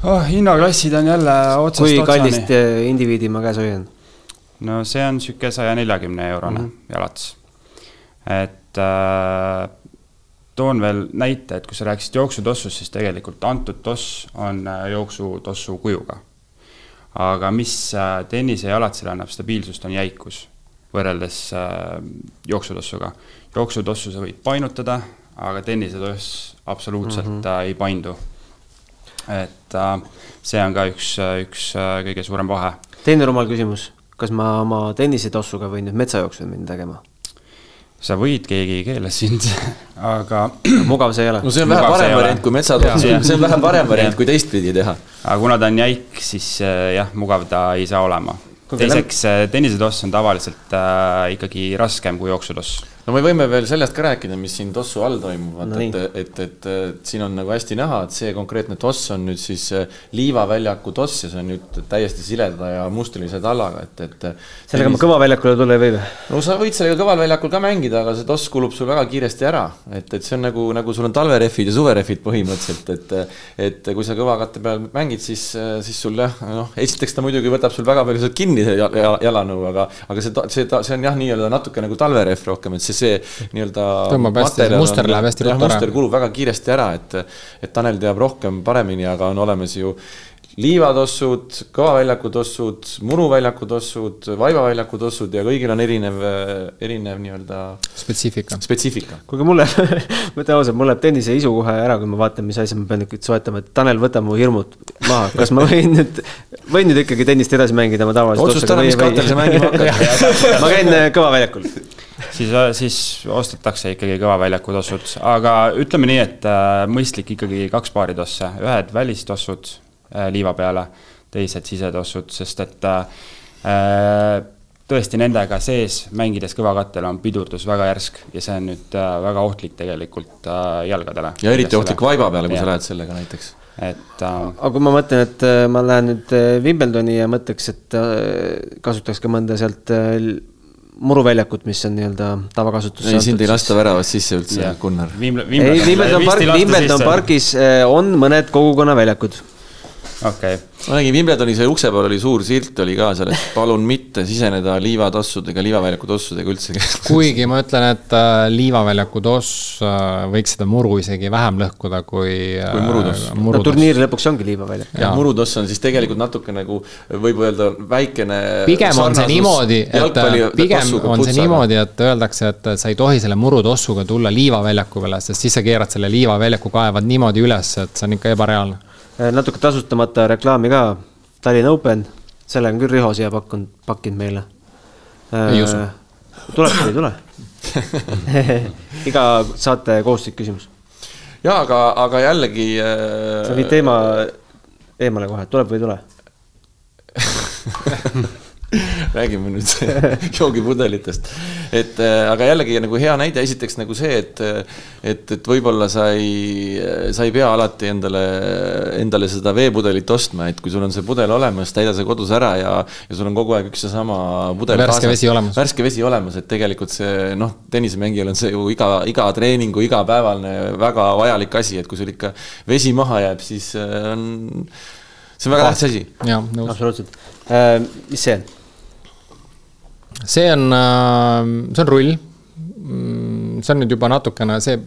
oh, hinnaklassid on jälle otsast kui kallist äh, indiviidi ma käes hoian? no see on sihuke saja neljakümne eurone mm -hmm. jalats. et äh, toon veel näite, et kui sa rääkisid jooksutossust, siis tegelikult antud toss on äh, jooksutossu kujuga. aga mis äh, tennise jalatsile annab stabiilsust, on jäikus võrreldes äh, jooksutossuga. jooksutossu sa võid painutada, aga tennisetoss absoluutselt mm -hmm. ei paindu. et see on ka üks, üks kõige suurem vahe. teine rumal küsimus, kas ma oma tennisetossuga võin nüüd metsajooksu minna tegema? Sa võid, keegi ei keela sind, aga. mugav see ei ole. no see on vähe parem variant kui metsatoss, see on vähe parem variant kui teistpidi teha. aga kuna ta on jäik, siis äh, jah, mugav ta ei saa olema. teiseks, äh, tennisetoss on tavaliselt äh, ikkagi raskem kui jooksutoss no me võime veel sellest ka rääkida, mis siin tossu all toimub, vaata no, et, et, et, et siin on nagu hästi näha, et see konkreetne toss on nüüd siis äh, liivaväljaku toss ja see on nüüd täiesti sileda ja mustrilise tallaga, et, et. sellega ma kõva väljakule tulla ei või või? no sa võid sellega kõval väljakul ka mängida, aga see toss kulub sul väga kiiresti ära, et, et see on nagu, nagu sul on talverehvid ja suverehvid põhimõtteliselt, et. et kui sa kõva katte peal mängid, siis, siis sul jah, noh, esiteks ta muidugi võtab sul väga palju sealt kinni, jalanõu, aga, aga see, see, see on jah, nii-öelda natuke nagu talverehv rohkem, et see see, see nii-öelda. tõmbab hästi, muster läheb hästi ruttu ära. muster kulub väga kiiresti ära, et, et Tanel teab rohkem, paremini, aga on olemas ju liivatossud, kõvaväljaku tossud, muruväljaku tossud, vaibaväljaku tossud ja kõigil on erinev, erinev nii-öelda. spetsiifika. spetsiifika. kuulge, mulle ma ütlen ausalt, mul läheb tennise isu kohe ära, kui ma vaatan, mis asja ma pean nüüd soetama, et Tanel, võta mu hirmud maha, kas ma võin nüüd, võin nüüd ikkagi tennist edasi mängida oma tavalise otsusta ära, mis kattel sa mängima hakkad ma käin äh, kõvaväljakul siis, siis ostetakse ikkagi kõva väljaku tossud, aga ütleme nii, et äh, mõistlik ikkagi kaks paari tosse, ühed välistossud Äh, liiva peale, teised sisetossud, sest et äh, tõesti nendega sees mängides kõvakattel on pidurdus väga järsk ja see on nüüd väga ohtlik tegelikult jalgadele. ja eriti ohtlik vaiba peale, kui ja. sa lähed sellega näiteks. et äh.... aga kui ma mõtlen, et ma lähen nüüd Wimbledoni ja mõtleks, et kasutaks ka mõnda sealt muruväljakut, mis on nii-öelda tavakasutusse. ei, sind ei lasta väravast sisse üldse, Gunnar. ei, Wimbledon park, Wimbledon pargis on mõned kogukonnaväljakud okay.. ma nägin Wimbledoni see ukse peal oli suur silt oli ka seal, et palun mitte siseneda liivatossudega, liivaväljaku tossudega üldse. kuigi ma ütlen, et äh, liivaväljaku toss äh, võiks seda muru isegi vähem lõhkuda kui. kui murutoss äh,. no turniiri lõpuks ongi liivaväljak. murutoss on siis tegelikult natuke nagu võib öelda väikene. pigem on see niimoodi, et pigem on see niimoodi, et öeldakse, et sa ei tohi selle murutossuga tulla liivaväljaku peale, sest siis sa keerad selle liivaväljaku kaevad niimoodi üles, et see on ikka ebareaalne Äh, natuke tasustamata reklaami ka, Tallinna Open, selle on küll Riho siia pakkunud, pakkinud meile. ei usu. Äh, tuleb või ei tule iga saate kohustuslik küsimus. ja aga, aga jällegi äh.... sa viid teema eemale kohe, tuleb või ei tule räägime nüüd joogipudelitest. et äh, aga jällegi nagu hea näide, esiteks nagu see, et, et, et võib-olla sa ei, sa ei pea alati endale, endale seda veepudelit ostma, et kui sul on see pudel olemas, täida see kodus ära ja, ja sul on kogu aeg üks seesama pudel värske kaasas, vesi olemas. värske vesi olemas, et tegelikult see noh, tennisemängijal on see ju iga, iga treeningu igapäevane väga vajalik asi, et kui sul ikka vesi maha jääb, siis on see on väga tähtis asi. absoluutselt äh,. mis see? See on, äh, see on rull. Mm, see on nüüd juba natukene see,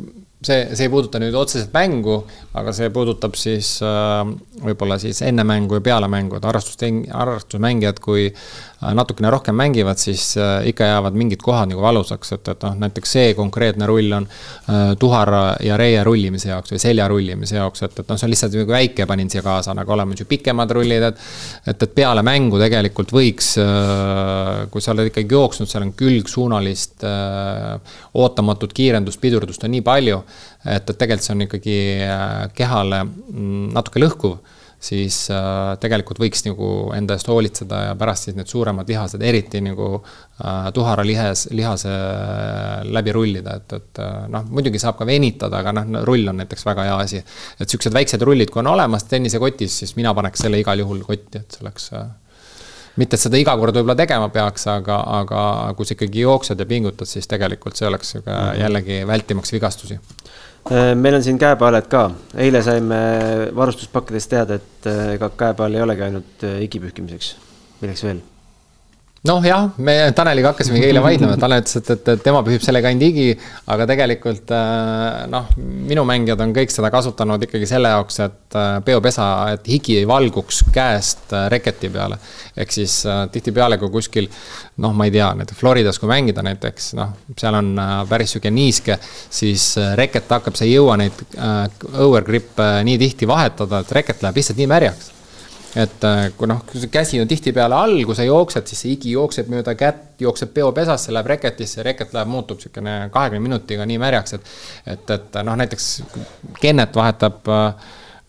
see, see ei puuduta nüüd otseselt mängu, aga see puudutab siis äh, võib-olla siis enne mängu ja peale mängu, et harrastust, harrastusmängijad, kui Äh, natukene rohkem mängivad, siis äh, ikka jäävad mingid kohad nagu valusaks, et, et noh, näiteks see konkreetne rull on tuhara ja reie rullimise jaoks või selja rullimise jaoks, et, et noh, see on lihtsalt nagu väike, panin siia kaasa, nagu olemas ju pikemad rullid, et et, et peale mängu tegelikult võiks, kui sa oled ikkagi jooksnud, seal on külgsuunalist ootamatut kiirendust, pidurdust on nii palju, et, et tegelikult see on ikkagi kehale mm, natuke lõhkuv siis äh, tegelikult võiks nagu enda eest hoolitseda ja pärast siis need suuremad lihased, eriti nagu äh, tuharalihes, lihase äh, läbi rullida, et, et äh, noh, muidugi saab ka venitada, aga noh, rull on näiteks väga hea asi. et siuksed väiksed rullid, kui on olemas tennisekotis, siis mina paneks selle igal juhul kotti, et see oleks äh, mitte, et seda iga kord võib-olla tegema peaks, aga, aga kui sa ikkagi jooksed ja pingutad, siis tegelikult see oleks mm -hmm. jällegi vältimaks vigastusi. Äh, meil on siin käepaeled ka, eile saime varustuspakkides teada, et äh, ega käepael ei olegi ainult äh, higi pühkimiseks, milleks veel noh, jah, me Taneliga hakkasimegi eile vaidlema, Tanel ütles, et, et, et tema pühib sellega ainult higi, aga tegelikult äh, noh, minu mängijad on kõik seda kasutanud ikkagi selle jaoks, et äh, peopesa, et higi ei valguks käest äh, reketi peale. ehk siis tihtipeale, kui kuskil noh, ma ei tea, näiteks Floridas, kui mängida näiteks, noh, seal on päris sihuke niiske, siis reket hakkab, sa ei jõua neid õuergrippe nii tihti vahetada, et reket läheb lihtsalt nii märjaks et äh, kui noh, kui see käsi on tihtipeale all, kui sa jooksed, siis see higi jookseb mööda kätt, jookseb peopesasse, läheb reketisse, reket läheb, muutub niisugune kahekümne minutiga nii märjaks, et et, et noh, näiteks Kennet vahetab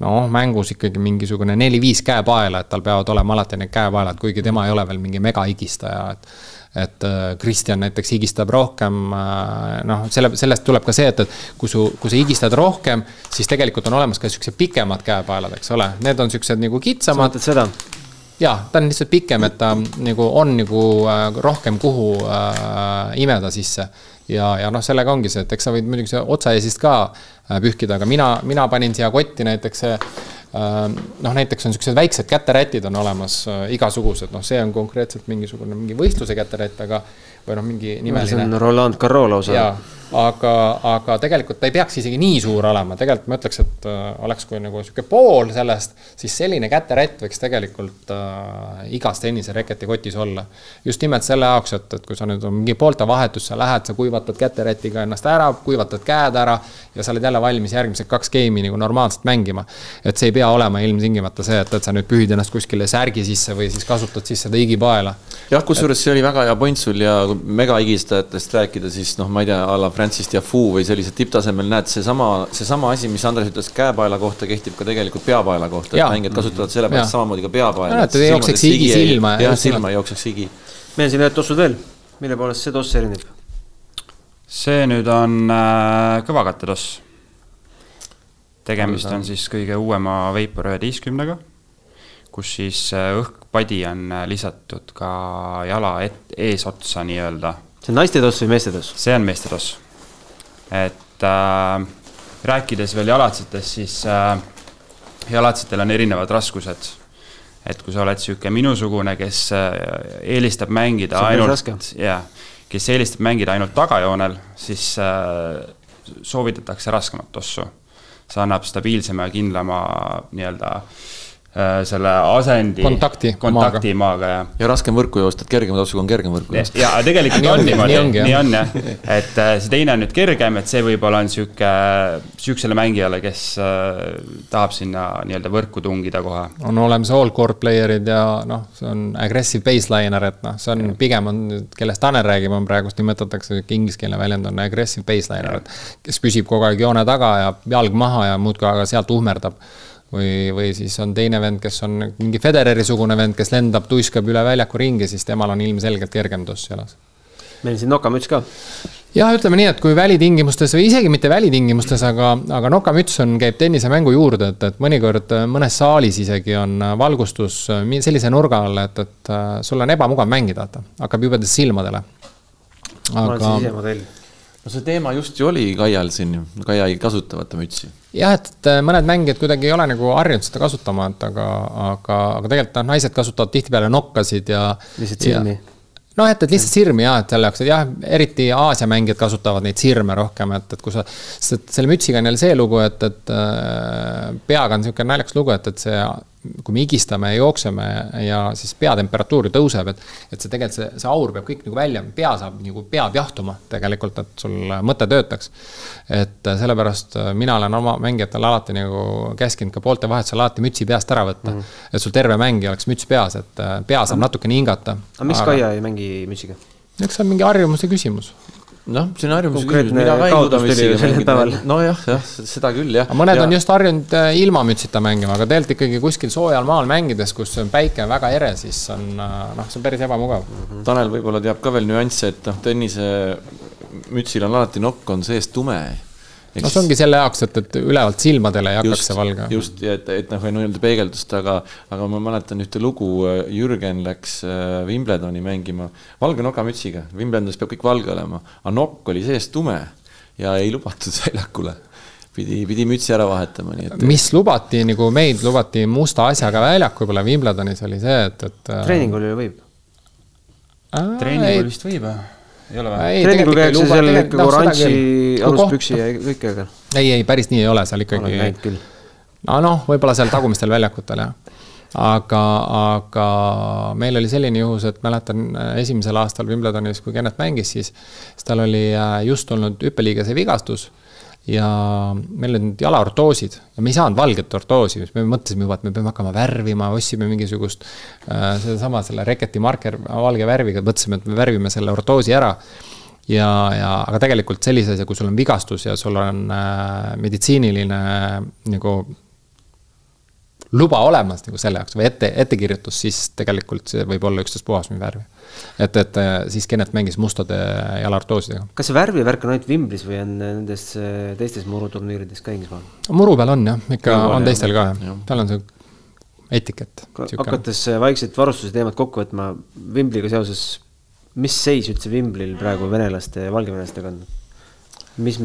noh, mängus ikkagi mingisugune neli-viis käepaela, et tal peavad olema alati need käepaelad, kuigi tema ei ole veel mingi megahigistaja, et et äh, Kristjan näiteks higistab rohkem, äh, noh, selle, sellest tuleb ka see, et, et kui su, kui sa higistad rohkem, siis tegelikult on olemas ka siuksed pikemad käepaelad, eks ole, need on siuksed nagu kitsamad. sa mõtled seda? jaa, ta on lihtsalt pikem, et ta nagu on nagu äh, rohkem kuhu äh, imeda sisse. ja, ja noh, sellega ongi see, et eks sa võid muidugi otsaeesist ka äh, pühkida, aga mina, mina panin siia kotti näiteks noh, näiteks on niisugused väiksed käterätid on olemas äh, igasugused, noh, see on konkreetselt mingisugune mingi võistluse käterätt, aga või noh, mingi nimeline. see on Roland Garros lausa aga, aga tegelikult ta ei peaks isegi nii suur olema, tegelikult ma ütleks, et äh, oleks kui nagu sihuke pool sellest, siis selline käterätt võiks tegelikult äh, igas tennisereketi kotis olla. just nimelt selle jaoks, et, et kui sa nüüd mingi poolte vahetus, sa lähed, sa kuivatad käterätiga ennast ära, kuivatad käed ära ja sa oled jälle valmis järgmised kaks game'i nagu normaalselt mängima. et see ei pea olema ilmtingimata see, et, et sa nüüd pühid ennast kuskile särgi sisse või siis kasutad siis seda higipaela. jah, kusjuures see oli väga hea point sul ja megahigistajatest rääkida, siis noh, ma ei tea, a la Francis Tiafoe või sellised tipptasemel, näed, seesama, seesama asi, mis Andres ütles käepaela kohta, kehtib ka tegelikult peapaela kohta, et mängijad kasutavad sellepärast samamoodi ka peapaela. et ei jookseks higi silma. jah, silma ei jookseks higi. meil on siin ühed tossud veel, mille poolest see toss erineb? see nüüd on äh, kõvakattetoss. tegemist on siis kõige uuema Vapor üheteistkümnega, kus siis äh, õhkpadi on äh, lisatud ka jala et, eesotsa nii-öelda see on naiste toss või meeste toss? see on meeste toss et äh, rääkides veel jalatsetest, siis äh, jalatsetel on erinevad raskused. et kui sa oled niisugune minusugune, kes äh, eelistab mängida ainult, jah, kes eelistab mängida ainult tagajoonel, siis äh, soovitatakse raskemat tossu. see annab stabiilsema ja kindlama nii-öelda Äh, selle asendi. kontakti. kontakti maaga ja. ja raskem võrku joosta, et kergema topsuga on kergem võrku joosta. ja tegelikult nii on niimoodi, nii on jah, et äh, see teine on nüüd kergem, et see võib-olla on sihuke, sihukesele mängijale, kes äh, tahab sinna nii-öelda võrku tungida kohe. on olemas all court player'id ja noh, see on aggressive baseliner, et noh, see on pigem on, kellest Tanel räägib, on praegust nimetatakse, ingliskeelne väljend on aggressive baseliner, et kes püsib kogu aeg joone taga ja jalg maha ja muudkui aga sealt uhmerdab või, või siis on teine vend, kes on mingi Federeri sugune vend, kes lendab, tuiskab üle väljaku ringi, siis temal on ilmselgelt kergem toss jalas. meil siin nokamüts ka. jah, ütleme nii, et kui välitingimustes või isegi mitte välitingimustes, aga, aga nokamüts on, käib tennisemängu juurde, et, et mõnikord mõnes saalis isegi on valgustus sellise nurga all, et, et sul on ebamugav mängida, vaata, hakkab jubedalt silmadele. aga. ma olen siis ise modell no see teema just ju oli Kaial siin, Kaia ei kasuta vaata mütsi. jah, et mõned mängijad kuidagi ei ole nagu harjunud seda kasutama, et aga, aga, aga tegelikult noh, naised kasutavad tihtipeale nokkasid ja. lihtsalt silmi noh, et, et lihtsalt sirmi jah, et selle jaoks, et jah, eriti Aasia mängijad kasutavad neid sirme rohkem, et, et kui sa, sest selle mütsiga on jälle see lugu, et, et äh, peaga on niisugune naljakas lugu, et, et see kui me higistame ja jookseme ja siis peatemperatuur ju tõuseb, et, et see tegelikult see, see aur peab kõik nagu välja, pea saab nagu, peab jahtuma tegelikult, et sul mõte töötaks. et sellepärast mina olen oma mängijatele alati nagu käskinud ka poolte vahetusel alati mütsi peast ära võtta mm. -hmm. et sul terve mängija oleks müts peas, et pea saab natukene hingata. aga miks Kaia ei mängi mütsiga? eks see on mingi harjumuse küsimus noh, see on harjumuse küsimus, mina ka ei suuda mütsiga mängida. nojah, jah, seda küll, jah. mõned ja. on just harjunud äh, ilma mütsita mängima, aga tegelikult ikkagi kuskil soojal maal mängides, kus päike on väga ere, siis on äh, noh, see on päris ebamugav mm. -hmm. Tanel võib-olla teab ka veel nüansse, et noh, tennise mütsil on alati nokk on sees tume no see ongi selle jaoks, et, et ülevalt silmadele ei hakkaks just, see valge. just, ja et, et noh, nii-öelda peegeldust, aga, aga ma mäletan ühte lugu, Jürgen läks äh, Wimbledoni mängima valge nokamütsiga, Wimbledonis peab kõik valge olema, aga nokk oli sees tume ja ei lubatud väljakule pidi, pidi mütsi ära vahetama, nii et. mis lubati, nagu meid lubati musta asjaga väljakul, Wimbledonis oli see, et, et. treeningul ju võib. treeningul vist võib, jah ei ole või? treeningul käiakse seal ikkagi noh, oranži aluspüksi ja kõike, aga. ei, ei päris nii ei ole seal ikkagi. olen näinud küll. no noh, võib-olla seal tagumistel väljakutel jah. aga, aga meil oli selline juhus, et mäletan esimesel aastal Wimbledonis, kui Kennet mängis, siis, siis tal oli äh, just olnud hüppeliigese vigastus ja meil olid jalaortoosid ja me ei saanud valget ortoosi, siis me mõtlesime juba, et me peame hakkama värvima, ostsime mingisugust äh, sedasama selle Reketi marker valge värviga, mõtlesime, et me värvime selle ortoosi ära. ja, ja aga tegelikult sellise asja, kui sul on vigastus ja sul on äh, meditsiiniline nagu luba olemas nagu selle jaoks või ette, ettekirjutus, siis tegelikult see võib olla ükstaspuhas, mis värvi et, et äh, siis Kennet mängis mustade jalartoosidega. kas see värvivärk on ainult Wimblis või on nendes äh, teistes muruturniirides ka Inglismaal? muru peal on jah, ikka Muru on teistel ka jah, tal on see etikett. hakates äh, vaikselt varustuse teemat kokku võtma, Wimbliga seoses, mis seis üldse Wimblil praegu venelaste ja valgevenelastega on? mis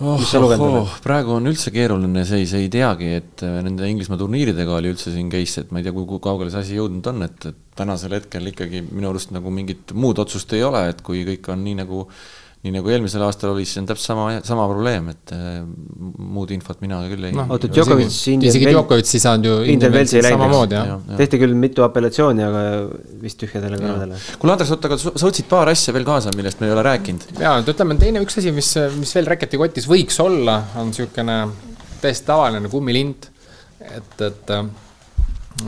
oh,. mis sa lugenud oled praegu on üldse keeruline seis, ei teagi, et äh, nende Inglismaa turniiridega oli üldse siin case, et ma ei tea, kui kaugele see asi jõudnud on, et, et tänasel hetkel ikkagi minu arust nagu mingit muud otsust ei ole, et kui kõik on nii nagu nii nagu eelmisel aastal oli, siis on täpselt sama, sama probleem, et äh, muud infot mina küll ei no,. oota, Djokovic. isegi Djokovic ei saanud ju. Indian Wellsi ei läinud, tehti küll mitu apellatsiooni, aga vist tühjadele kõrvadele. kuule, Andres, oota, aga sa võtsid paar asja veel kaasa, millest me ei ole rääkinud. ja, et ütleme, teine üks asi, mis, mis veel Raketi võiks olla, on niisugune täiesti tavaline kummilint, et, et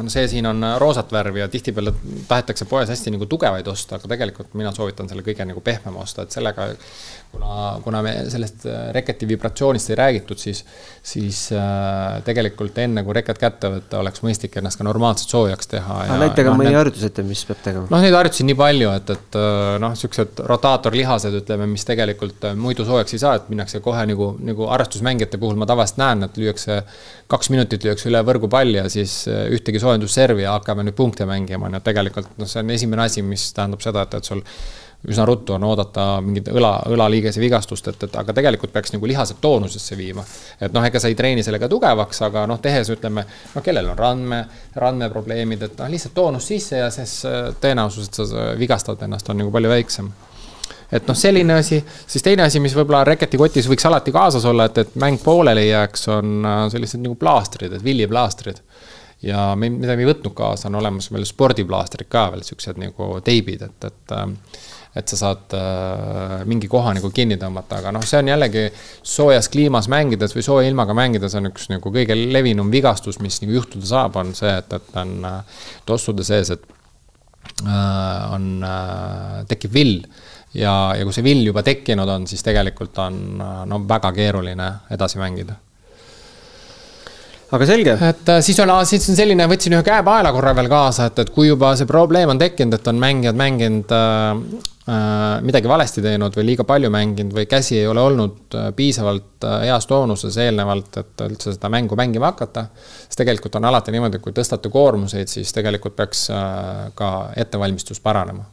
see siin on roosat värvi ja tihtipeale tahetakse poes hästi nagu tugevaid osta, aga tegelikult mina soovitan selle kõige nagu pehmema osta, et sellega kuna, kuna me sellest äh, reketi vibratsioonist ei räägitud, siis, siis äh, tegelikult enne, kui reket kätte võtta, oleks mõistlik ennast ka normaalselt soojaks teha. näita ka no, mõni harjutus ette, mis peab tegema. noh, neid harjutusi nii palju, et, et äh, noh, siuksed rotaatorlihased, ütleme, mis tegelikult muidu soojaks ei saa, et minnakse kohe nagu, nagu arvestusmängijate puhul ma tavaliselt näen, et lüüakse, kaks minutit lüüakse üle võrgupalli ja siis ühtegi soojendusservi ja hakkame nüüd punkte mängima, et tegelikult noh, see on esimene asi, mis tähendab seda, et, et sul üsna ruttu on oodata mingit õla, õlaliigese vigastust, et, et aga tegelikult peaks nagu lihased toonusesse viima. et noh, ega sa ei treeni sellega tugevaks, aga noh, tehes ütleme, noh, kellel on randme, randmeprobleemid, et noh, lihtsalt toonus sisse ja siis äh, tõenäosus, et sa vigastad ennast, on nagu palju väiksem et noh, selline asi, siis teine asi, mis võib-olla reketikotis võiks alati kaasas olla, et, et mäng pooleli ei jääks, on äh, sellised nagu plaastrid, et villiplaastrid. ja me, mida me ei võtnud kaasa, on olemas meil spordiplaastrid ka veel, siuksed nagu teibid, et, et äh, et sa saad äh, mingi koha nagu kinni tõmmata, aga noh, see on jällegi soojas kliimas mängides või sooja ilmaga mängides on üks nagu kõige levinum vigastus, mis nagu juhtuda saab, on see, et, et on äh, tossude sees, et äh, on äh,, tekib vill. Ja, ja kui see vill juba tekkinud on, siis tegelikult on äh, no väga keeruline edasi mängida aga selge. et äh, siis on, siis on selline, võtsin ühe käepaela korra veel kaasa, et, et kui juba see probleem on tekkinud, et on mängijad mänginud äh, äh, midagi valesti teinud või liiga palju mänginud või käsi ei ole olnud äh, piisavalt heas toonuses eelnevalt, et üldse seda mängu mängima hakata. siis tegelikult on alati niimoodi, et kui tõstate koormuseid, siis tegelikult peaks ka ettevalmistus paranema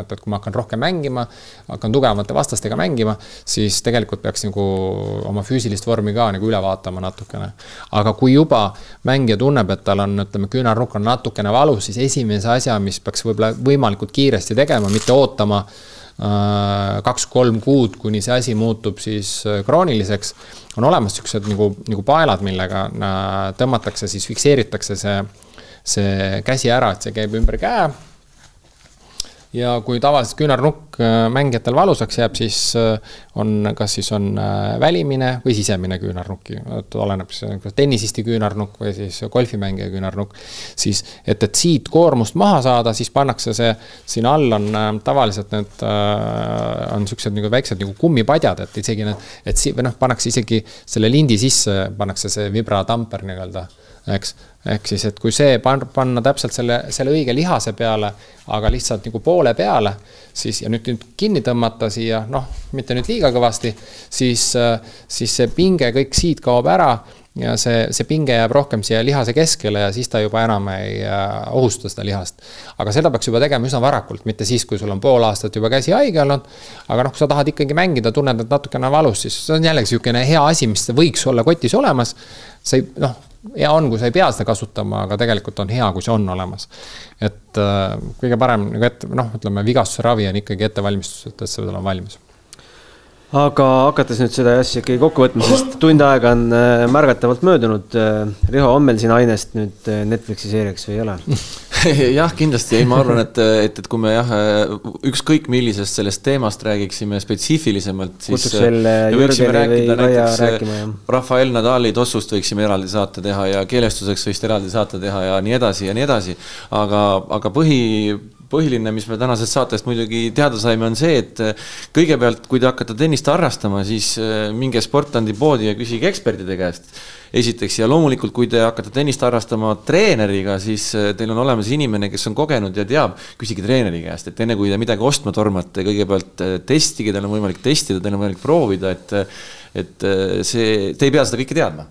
et, et kui ma hakkan rohkem mängima, hakkan tugevamate vastastega mängima, siis tegelikult peaks nagu oma füüsilist vormi ka nagu üle vaatama natukene. aga kui juba mängija tunneb, et tal on, ütleme, küünarnukk on natukene valus, siis esimese asja, mis peaks võib-olla võimalikult kiiresti tegema, mitte ootama äh, kaks-kolm kuud, kuni see asi muutub siis äh, krooniliseks, on olemas niisugused nagu, nagu paelad, millega äh, tõmmatakse, siis fikseeritakse see, see käsi ära, et see käib ümber käe ja kui tavaliselt küünarnukk äh, mängijatel valusaks jääb, siis äh, on, kas siis on äh, välimine või sisemine küünarnukk, et oleneb siis kas tennisisti küünarnukk või siis golfimängija küünarnukk. siis, et, et siit koormust maha saada, siis pannakse see, siin all on tavaliselt need, on siuksed nagu väiksed nagu kummipadjad, et isegi need, et si-, või noh, pannakse isegi selle lindi sisse, pannakse see vibratamper nii-öelda eks. Ehk siis, et kui see pan-, panna täpselt selle, selle õige lihase peale, aga lihtsalt nagu poole peale, siis ja nüüd, nüüd kinni tõmmata siia, noh, mitte nüüd liiga kõvasti, siis, siis see pinge kõik siit kaob ära ja see, see pinge jääb rohkem siia lihase keskele ja siis ta juba enam ei äh, ohusta seda lihast. aga seda peaks juba tegema üsna varakult, mitte siis, kui sul on pool aastat juba käsi haige olnud. aga noh, kui sa tahad ikkagi mängida, tunned, et natukene valus, siis see on jällegi niisugune hea asi, mis võiks olla kotis olemas. sa ei, noh hea on, kui sa ei pea seda kasutama, aga tegelikult on hea, kui see on olemas. et äh, kõige parem nagu ette, noh, ütleme vigastuse ravi on ikkagi ettevalmistus, et see peab olema valmis aga hakates nüüd seda asja ikkagi kokku võtma, sest tund aega on äh, märgatavalt möödunud. Äh, Riho, on meil siin ainest nüüd Netflixi seeriaks või ei ole? jah, kindlasti, ei, ma arvan, et, et, et kui me jah, ükskõik millisest sellest teemast räägiksime spetsiifilisemalt, siis. Kaia rääkima, jah. Rafael Nadali tossust võiksime eraldi saate teha ja keelestuseks võiks eraldi saate teha ja nii edasi ja nii edasi. aga, aga põhi, põhiline, mis me tänasest saatest muidugi teada saime, on see, et äh, kõigepealt, kui te hakkate tennist harrastama, siis äh, minge Sportlandi poodi ja küsige ekspertide käest. esiteks ja loomulikult, kui te hakkate tennist harrastama treeneriga, siis äh, teil on olemas inimene, kes on kogenud ja teab, küsige treeneri käest, et enne kui te midagi ostma tormate, kõigepealt testige, teil on võimalik testida, teil on võimalik proovida, et et see, te ei pea seda kõike teadma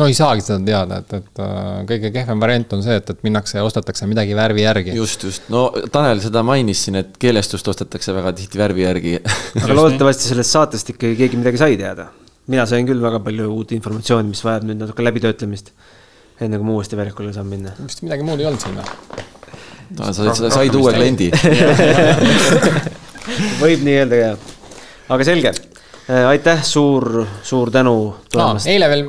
no ei saagi seda teada, et, et äh, kõige kehvem variant on see, et, et minnakse ja ostetakse midagi värvi järgi. just, just, no Tanel seda mainis siin, et keelestust ostetakse väga tihti värvi järgi aga loodetavasti sellest saatest ikkagi keegi midagi sai teada. mina sain küll väga palju uut informatsiooni, mis vajab nüüd natuke läbitöötlemist. enne kui ma uuesti väljakule saan minna. vist midagi muud ei olnud siin või? sa said uue kliendi võib nii öelda ka, aga selge aitäh, suur, suur tänu tulemast no,. eile veel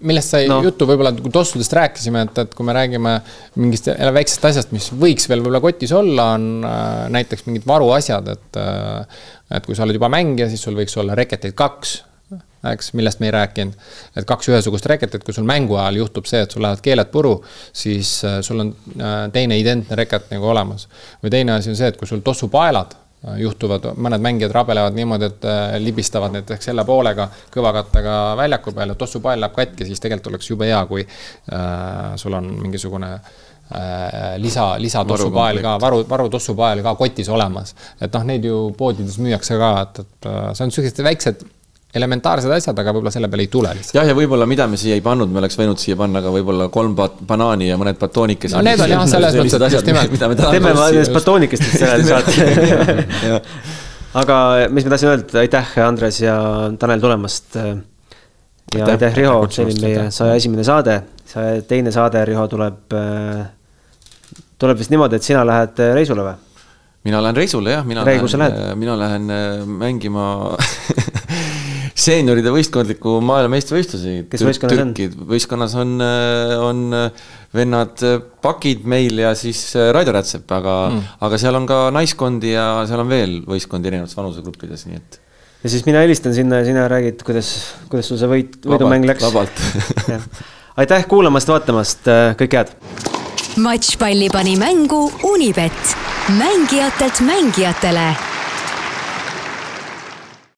millest sai no. juttu, võib-olla kui tossudest rääkisime, et, et kui me räägime mingist väiksest asjast, mis võiks veel võib-olla kotis olla, on äh, näiteks mingid varuasjad, et äh, et kui sa oled juba mängija, siis sul võiks olla reketeid kaks, eks, millest me ei rääkinud. et kaks ühesugust reketit, kui sul mängu ajal juhtub see, et sul lähevad keeled puru, siis äh, sul on teine identne reket nagu olemas. või teine asi on see, et kui sul tossupaelad juhtuvad, mõned mängijad rabelevad niimoodi, et äh, libistavad näiteks selle poolega kõvakattega väljaku peale, tossupael läheb katki, siis tegelikult oleks jube hea, kui äh, sul on mingisugune äh, lisa, lisatossupael ka, varu, varutossupael ka kotis olemas. et noh, neid ju poodides müüakse ka, et, et äh, see on sellised väiksed elementaarsed asjad, aga võib-olla selle peale ei tule lihtsalt. jah, ja võib-olla mida me siia ei pannud, me oleks võinud siia panna ka võib-olla kolm banaani ja mõned batoonikesed. no need on jah, selles mõttes, et just nimelt. teeme nendest batoonikestest eraldi saate. aga mis ma tahtsin öelda, aitäh, Andres ja Tanel tulemast. ja aitäh, Riho, see oli meie saja esimene saade, saja teine saade, Riho, tuleb, tuleb vist niimoodi, et sina lähed reisule või? mina lähen reisule jah, mina Reigu, lähen, mina lähen äh, mängima seenioride võistkondliku maailmameistrivõistlusi. kes võistkonnas on? võistkonnas on, äh, on äh, vennad Pakid meil ja siis Raido Rätsep, aga mm., aga seal on ka naiskondi ja seal on veel võistkondi erinevates vanusegruppides, nii et. ja siis mina helistan sinna ja sina räägid, kuidas, kuidas sul see võit, võidumäng läks. vabalt aitäh kuulamast-vaatamast, kõike head. matšpalli pani mängu Unibet, mängijatelt mängijatele